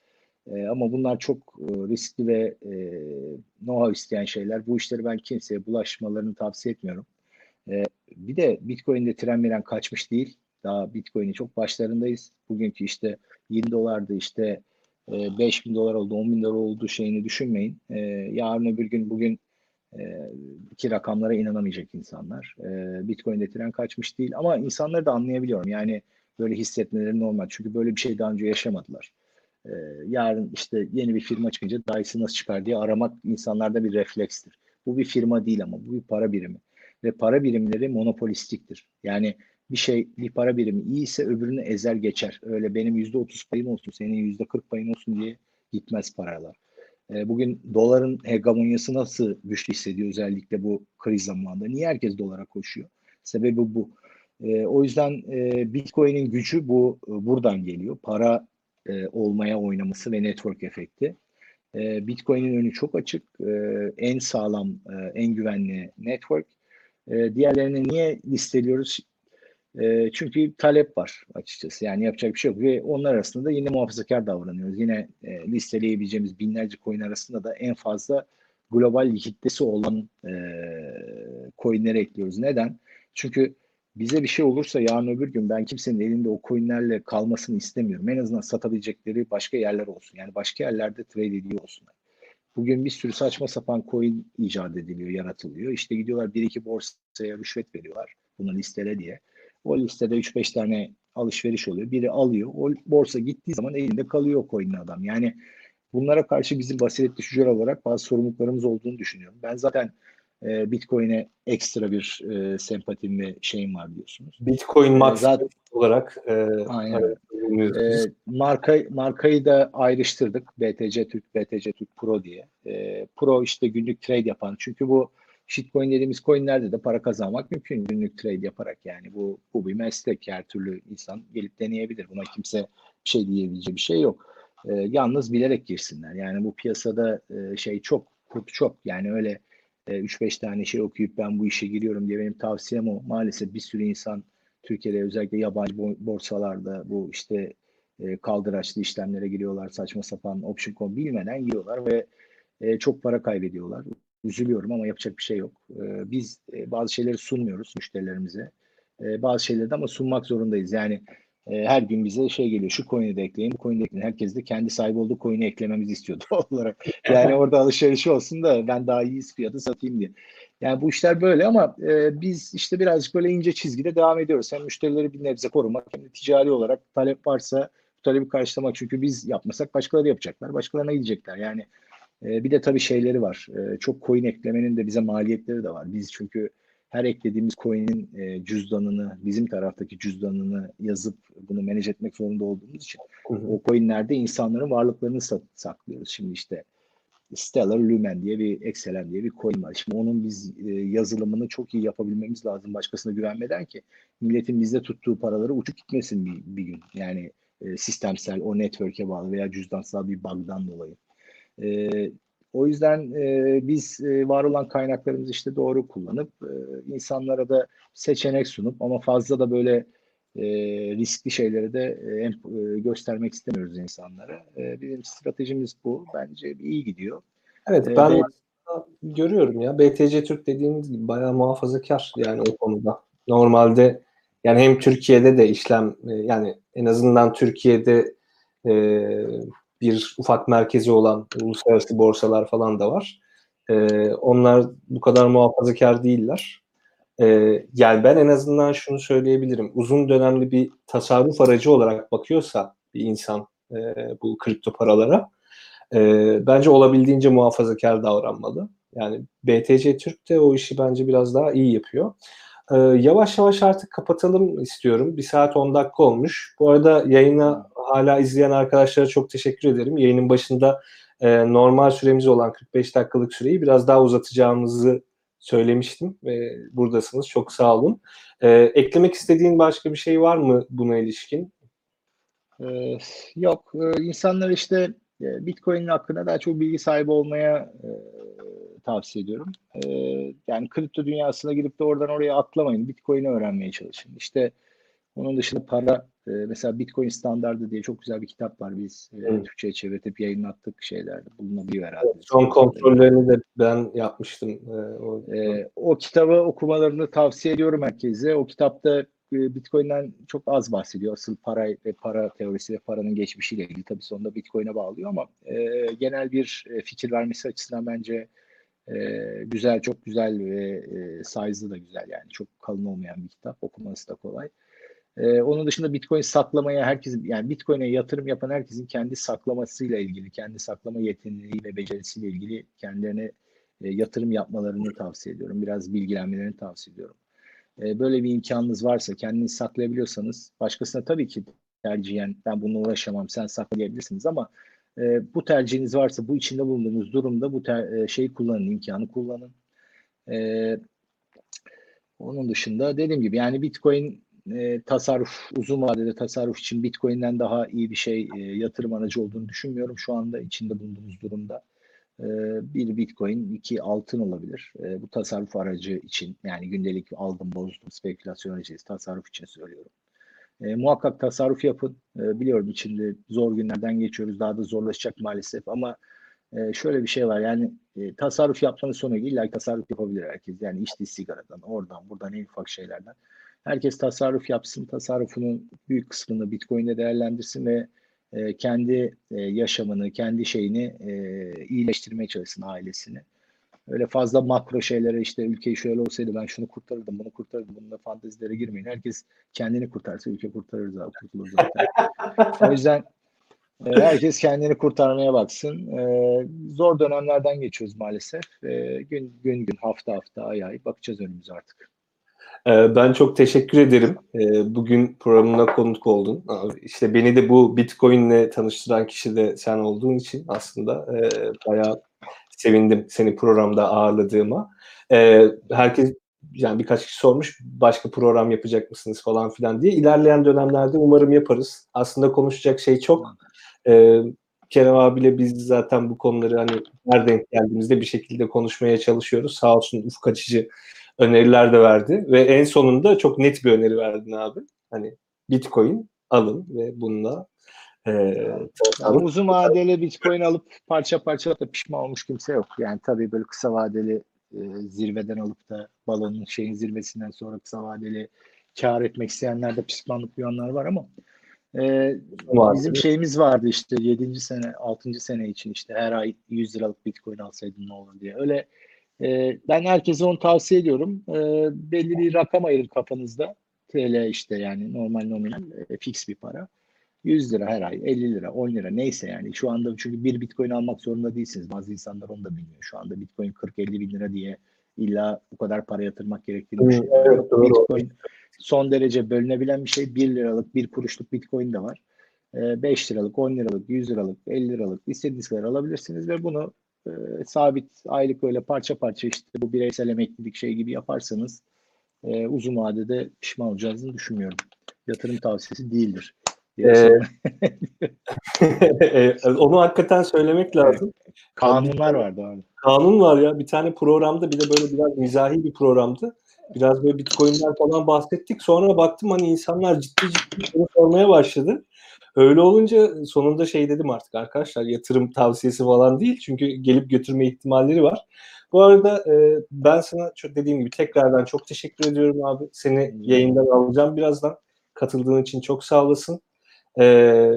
E, ama bunlar çok riskli ve e, know-how isteyen şeyler. Bu işleri ben kimseye bulaşmalarını tavsiye etmiyorum. Bir de Bitcoin'de tren miren kaçmış değil. Daha Bitcoin'in çok başlarındayız. Bugünkü işte 20 dolardı işte e, 5 bin dolar oldu, 10 bin dolar oldu şeyini düşünmeyin. E, yarın öbür gün bugün e, ki rakamlara inanamayacak insanlar. E, Bitcoin'de tren kaçmış değil ama insanları da anlayabiliyorum. Yani böyle hissetmeleri normal. Çünkü böyle bir şey daha önce yaşamadılar. E, yarın işte yeni bir firma çıkınca daha iyisi nasıl çıkar diye aramak insanlarda bir reflekstir. Bu bir firma değil ama bu bir para birimi. Ve para birimleri monopolistiktir. Yani bir şey bir para birimi iyiyse öbürünü ezer geçer. Öyle benim yüzde otuz payım olsun, senin yüzde kırk payın olsun diye gitmez paralar. E, bugün doların hegemonyası nasıl güçlü hissediyor özellikle bu kriz zamanında? Niye herkes dolara koşuyor? Sebebi bu. E, o yüzden e, Bitcoin'in gücü bu buradan geliyor. Para e, olmaya oynaması ve network efekti. E, Bitcoin'in önü çok açık. E, en sağlam, e, en güvenli network. E, diğerlerini niye listeliyoruz? E, çünkü talep var açıkçası. Yani yapacak bir şey yok. Ve onlar arasında da yine muhafazakar davranıyoruz. Yine e, listeleyebileceğimiz binlerce coin arasında da en fazla global likiditesi olan e, coinleri ekliyoruz. Neden? Çünkü bize bir şey olursa yarın öbür gün ben kimsenin elinde o coinlerle kalmasını istemiyorum. En azından satabilecekleri başka yerler olsun. Yani başka yerlerde trade ediyor olsunlar. Bugün bir sürü saçma sapan coin icat ediliyor, yaratılıyor. İşte gidiyorlar bir iki borsaya rüşvet veriyorlar. Bunu listele diye. O listede 3-5 tane alışveriş oluyor. Biri alıyor. O borsa gittiği zaman elinde kalıyor o coin'li adam. Yani bunlara karşı bizim basiret düşücüler olarak bazı sorumluluklarımız olduğunu düşünüyorum. Ben zaten e, Bitcoin'e ekstra bir e, sempatim ve şeyim var diyorsunuz. Bitcoin E, Max zaten- olarak e, Aynen. evet, E, marka, markayı da ayrıştırdık. BTC Türk, BTC Türk Pro diye. E, Pro işte günlük trade yapan. Çünkü bu shitcoin dediğimiz coinlerde de para kazanmak mümkün. Günlük trade yaparak yani bu bu bir meslek. Her türlü insan gelip deneyebilir. Buna kimse bir şey diyebileceği bir şey yok. Ee, yalnız bilerek girsinler. Yani bu piyasada e, şey çok kurt çok. Yani öyle e, 3-5 tane şey okuyup ben bu işe giriyorum diye benim tavsiyem o. Maalesef bir sürü insan Türkiye'de özellikle yabancı bo- borsalarda bu işte e, kaldıraçlı işlemlere giriyorlar saçma sapan option coin bilmeden giriyorlar ve e, çok para kaybediyorlar üzülüyorum ama yapacak bir şey yok. Ee, biz e, bazı şeyleri sunmuyoruz müşterilerimize. Ee, bazı şeyleri de ama sunmak zorundayız. Yani e, her gün bize şey geliyor. Şu coin'i de ekleyin, bu coin'i de ekleyin. Herkes de kendi sahibi olduğu coin'i eklememizi istiyor doğal olarak. Yani orada alışveriş olsun da ben daha iyi fiyatı satayım diye. Yani bu işler böyle ama e, biz işte birazcık böyle ince çizgide devam ediyoruz. Hem müşterileri bir nebze korumak hem de ticari olarak talep varsa bu talebi karşılamak. Çünkü biz yapmasak başkaları yapacaklar. Başkalarına gidecekler. Yani e, bir de tabii şeyleri var. E, çok coin eklemenin de bize maliyetleri de var. Biz çünkü her eklediğimiz coin'in e, cüzdanını, bizim taraftaki cüzdanını yazıp bunu manage etmek zorunda olduğumuz için Hı hı. o coinlerde insanların varlıklarını sa- saklıyoruz. Şimdi işte Stellar Lumen diye bir Excelen diye bir coin var. Şimdi onun biz e, yazılımını çok iyi yapabilmemiz lazım başkasına güvenmeden ki milletin bizde tuttuğu paraları uçup gitmesin bir, bir gün. Yani e, sistemsel o network'e bağlı veya cüzdansal bir bug'dan dolayı. E, o yüzden e, biz e, var olan kaynaklarımızı işte doğru kullanıp e, insanlara da seçenek sunup ama fazla da böyle e, riskli şeyleri de e, e, göstermek istemiyoruz insanlara. E, bizim stratejimiz bu. Bence iyi gidiyor. Evet Ee, ben aslında görüyorum ya BTC Türk dediğiniz gibi bayağı muhafazakar yani o konuda. Normalde yani hem Türkiye'de de işlem e, yani en azından Türkiye'de e, bir ufak merkezi olan uluslararası borsalar falan da var. E, onlar bu kadar muhafazakar değiller. E, yani ben en azından şunu söyleyebilirim. Uzun dönemli bir tasarruf aracı olarak bakıyorsa bir insan e, bu kripto paralara e, bence olabildiğince muhafazakar davranmalı. Yani BTC Türk de o işi bence biraz daha iyi yapıyor. E, yavaş yavaş artık kapatalım istiyorum. Bir saat 10 dakika olmuş. Bu arada yayına hala izleyen arkadaşlara çok teşekkür ederim. Yayının başında e, normal süremiz olan 45 dakikalık süreyi biraz daha uzatacağımızı söylemiştim. E, buradasınız. Çok sağ olun. E, eklemek istediğin başka bir şey var mı buna ilişkin? Ee, yok. Ee, insanlar işte e, Bitcoin'in hakkında daha çok bilgi sahibi olmaya e, tavsiye ediyorum. E, yani kripto dünyasına girip de oradan oraya atlamayın. Bitcoin'i öğrenmeye çalışın. İşte onun dışında para e, mesela Bitcoin standardı diye çok güzel bir kitap var. Biz e, Evet. Türkçe'ye çevirtip yayınlattık şeylerde. Bulunabiliyor herhalde. Son kontrollerini de ben yapmıştım. Ee, o, E, o kitabı okumalarını tavsiye ediyorum herkese. O kitapta e, Bitcoin'den çok az bahsediyor. Asıl para ve para teorisi ve paranın geçmişiyle ilgili. Tabii sonunda Bitcoin'e bağlıyor ama e, genel bir e, fikir vermesi açısından bence e, güzel, çok güzel ve e, size'ı da güzel yani. Çok kalın olmayan bir kitap. Okuması da kolay. E, onun dışında Bitcoin saklamaya herkesin yani Bitcoin'e yatırım yapan herkesin kendi saklamasıyla ilgili, kendi saklama yeteneği ve becerisiyle ilgili kendilerine e, yatırım yapmalarını tavsiye ediyorum. Biraz bilgilenmelerini tavsiye ediyorum. E, böyle bir imkanınız varsa kendinizi saklayabiliyorsanız başkasına tabii ki tercihen ben bununla uğraşamam sen saklayabilirsiniz ama e, bu tercihiniz varsa bu içinde bulunduğunuz durumda bu ter, e, şeyi kullanın, imkanı kullanın. E, onun dışında dediğim gibi yani Bitcoin e, tasarruf, uzun vadede tasarruf için Bitcoin'den daha iyi bir şey e, yatırım aracı olduğunu düşünmüyorum şu anda içinde bulunduğumuz durumda. E, bir Bitcoin, iki altın olabilir. E, bu tasarruf aracı için yani gündelik aldım bozdum spekülasyon aracıyız. Tasarruf için söylüyorum. E, muhakkak tasarruf yapın. E, biliyorum içinde zor günlerden geçiyoruz. Daha da zorlaşacak maalesef ama e, şöyle bir şey var yani e, tasarruf yapmanın sonu illa tasarruf yapabilir herkes. Yani içtiği sigaradan, oradan, buradan en ufak şeylerden. Herkes tasarruf yapsın. Tasarrufunun büyük kısmını Bitcoin'de değerlendirsin ve e, kendi e, yaşamını, kendi şeyini e, iyileştirmeye çalışsın ailesini. Öyle fazla makro şeylere işte ülkeyi şöyle olsaydı ben şunu kurtarırdım, bunu kurtarırdım, bununla fantezilere girmeyin. Herkes kendini kurtarsa ülke kurtarır zaten, kurtulur zaten. o yüzden e, herkes kendini kurtarmaya baksın. E, zor dönemlerden geçiyoruz maalesef. E, gün gün gün, hafta hafta, ay ay bakacağız önümüze artık. Ee, Ben çok teşekkür ederim. Ee, Bugün programına konuk oldun. İşte beni de bu Bitcoin'le tanıştıran kişi de sen olduğun için aslında e, bayağı sevindim seni programda ağırladığıma. Ee, Herkes yani birkaç kişi sormuş başka program yapacak mısınız falan filan diye. İlerleyen dönemlerde umarım yaparız. Aslında konuşacak şey çok. Kerem abiyle biz zaten bu konuları hani her denk geldiğimizde bir şekilde konuşmaya çalışıyoruz. Sağ olsun ufuk açıcı öneriler de verdi ve en sonunda çok net bir öneri verdin abi. Hani Bitcoin alın ve bununla e, Yani uzun vadeli Bitcoin alıp parça parça da pişman olmuş kimse yok. Yani tabii böyle kısa vadeli e, zirveden alıp da balonun şeyin zirvesinden sonra kısa vadeli kar etmek isteyenler de pişmanlık duyanlar var ama e, Var. bizim şeyimiz vardı işte 7. sene 6. sene için işte her ay 100 liralık Bitcoin alsaydın ne olur diye. Öyle e, ben herkese onu tavsiye ediyorum. E, belli bir rakam ayırın kafanızda. TL işte yani normal nominal e, fix bir para. 100 lira her ay, 50 lira, 10 lira neyse yani. Şu anda çünkü bir bitcoin almak zorunda değilsiniz. Bazı insanlar onu da bilmiyor. Şu anda bitcoin 40-50 bin lira diye illa bu kadar para yatırmak gerektiğini düşünüyorum. evet, doğru. Bitcoin son derece bölünebilen bir şey. 1 liralık, 1 kuruşluk bitcoin de var. 5 liralık, 10 liralık, 100 liralık, 50 liralık istediğiniz kadar alabilirsiniz ve bunu e, sabit aylık öyle parça parça işte bu bireysel emeklilik şey gibi yaparsanız e, uzun vadede pişman olacağınızı düşünmüyorum. Yatırım tavsiyesi değildir. Ee. E, Onu hakikaten söylemek lazım. Kanunlar vardı abi. Kanun var ya bir tane programda bir de böyle biraz mizahi bir programdı. Biraz böyle Bitcoin'den falan bahsettik. Sonra baktım hani insanlar ciddi ciddi sormaya başladı. Öyle olunca sonunda şey dedim artık arkadaşlar yatırım tavsiyesi falan değil. Çünkü gelip götürme ihtimalleri var. Bu arada e, ben sana çok dediğim gibi tekrardan çok teşekkür ediyorum abi. Seni yayından alacağım birazdan. Katıldığın için çok sağ olasın. E,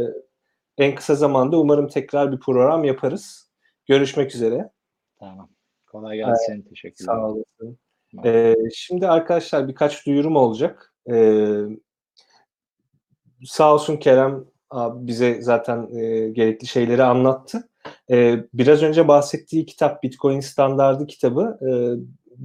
en kısa zamanda umarım tekrar bir program yaparız. Görüşmek üzere. Tamam. Kolay gelsin. Teşekkürler. Sağ olasın. Ee, şimdi arkadaşlar birkaç duyurum olacak. Ee, sağ olsun Kerem bize zaten e, gerekli şeyleri anlattı. Ee, biraz önce bahsettiği kitap Bitcoin Standardı kitabı. E,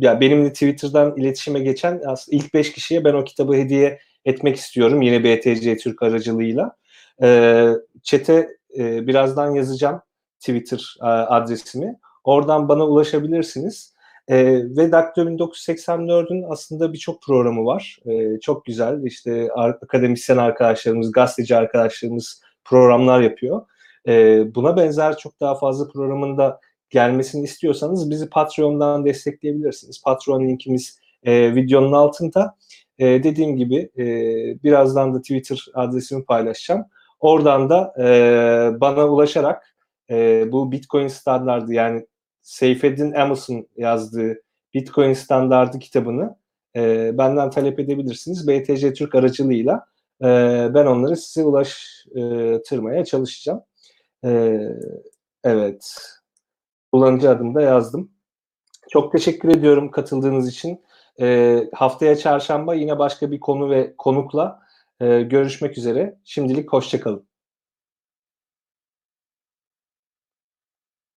ya benimle Twitter'dan iletişime geçen ilk beş kişiye ben o kitabı hediye etmek istiyorum. Yine BTC Türk aracılığıyla. E, chat'e e, birazdan yazacağım Twitter e, adresimi. Oradan bana ulaşabilirsiniz. E, ve Daktilo 1984'ün aslında birçok programı var. E, çok güzel. İşte akademisyen arkadaşlarımız, gazeteci arkadaşlarımız programlar yapıyor. e, buna benzer çok daha fazla programın da gelmesini istiyorsanız bizi Patreon'dan destekleyebilirsiniz. Patreon linkimiz e, videonun altında. E, dediğim gibi e, birazdan da Twitter adresimi paylaşacağım. Oradan da e, bana ulaşarak e, bu Bitcoin standardı yani Seyfettin Emerson yazdığı Bitcoin standardı kitabını e, benden talep edebilirsiniz. BTC Türk aracılığıyla e, ben onları size ulaştırmaya çalışacağım. E, evet. Kullanıcı adımı da yazdım. Çok teşekkür ediyorum katıldığınız için. E, haftaya çarşamba yine başka bir konu ve konukla e, görüşmek üzere. Şimdilik hoşçakalın.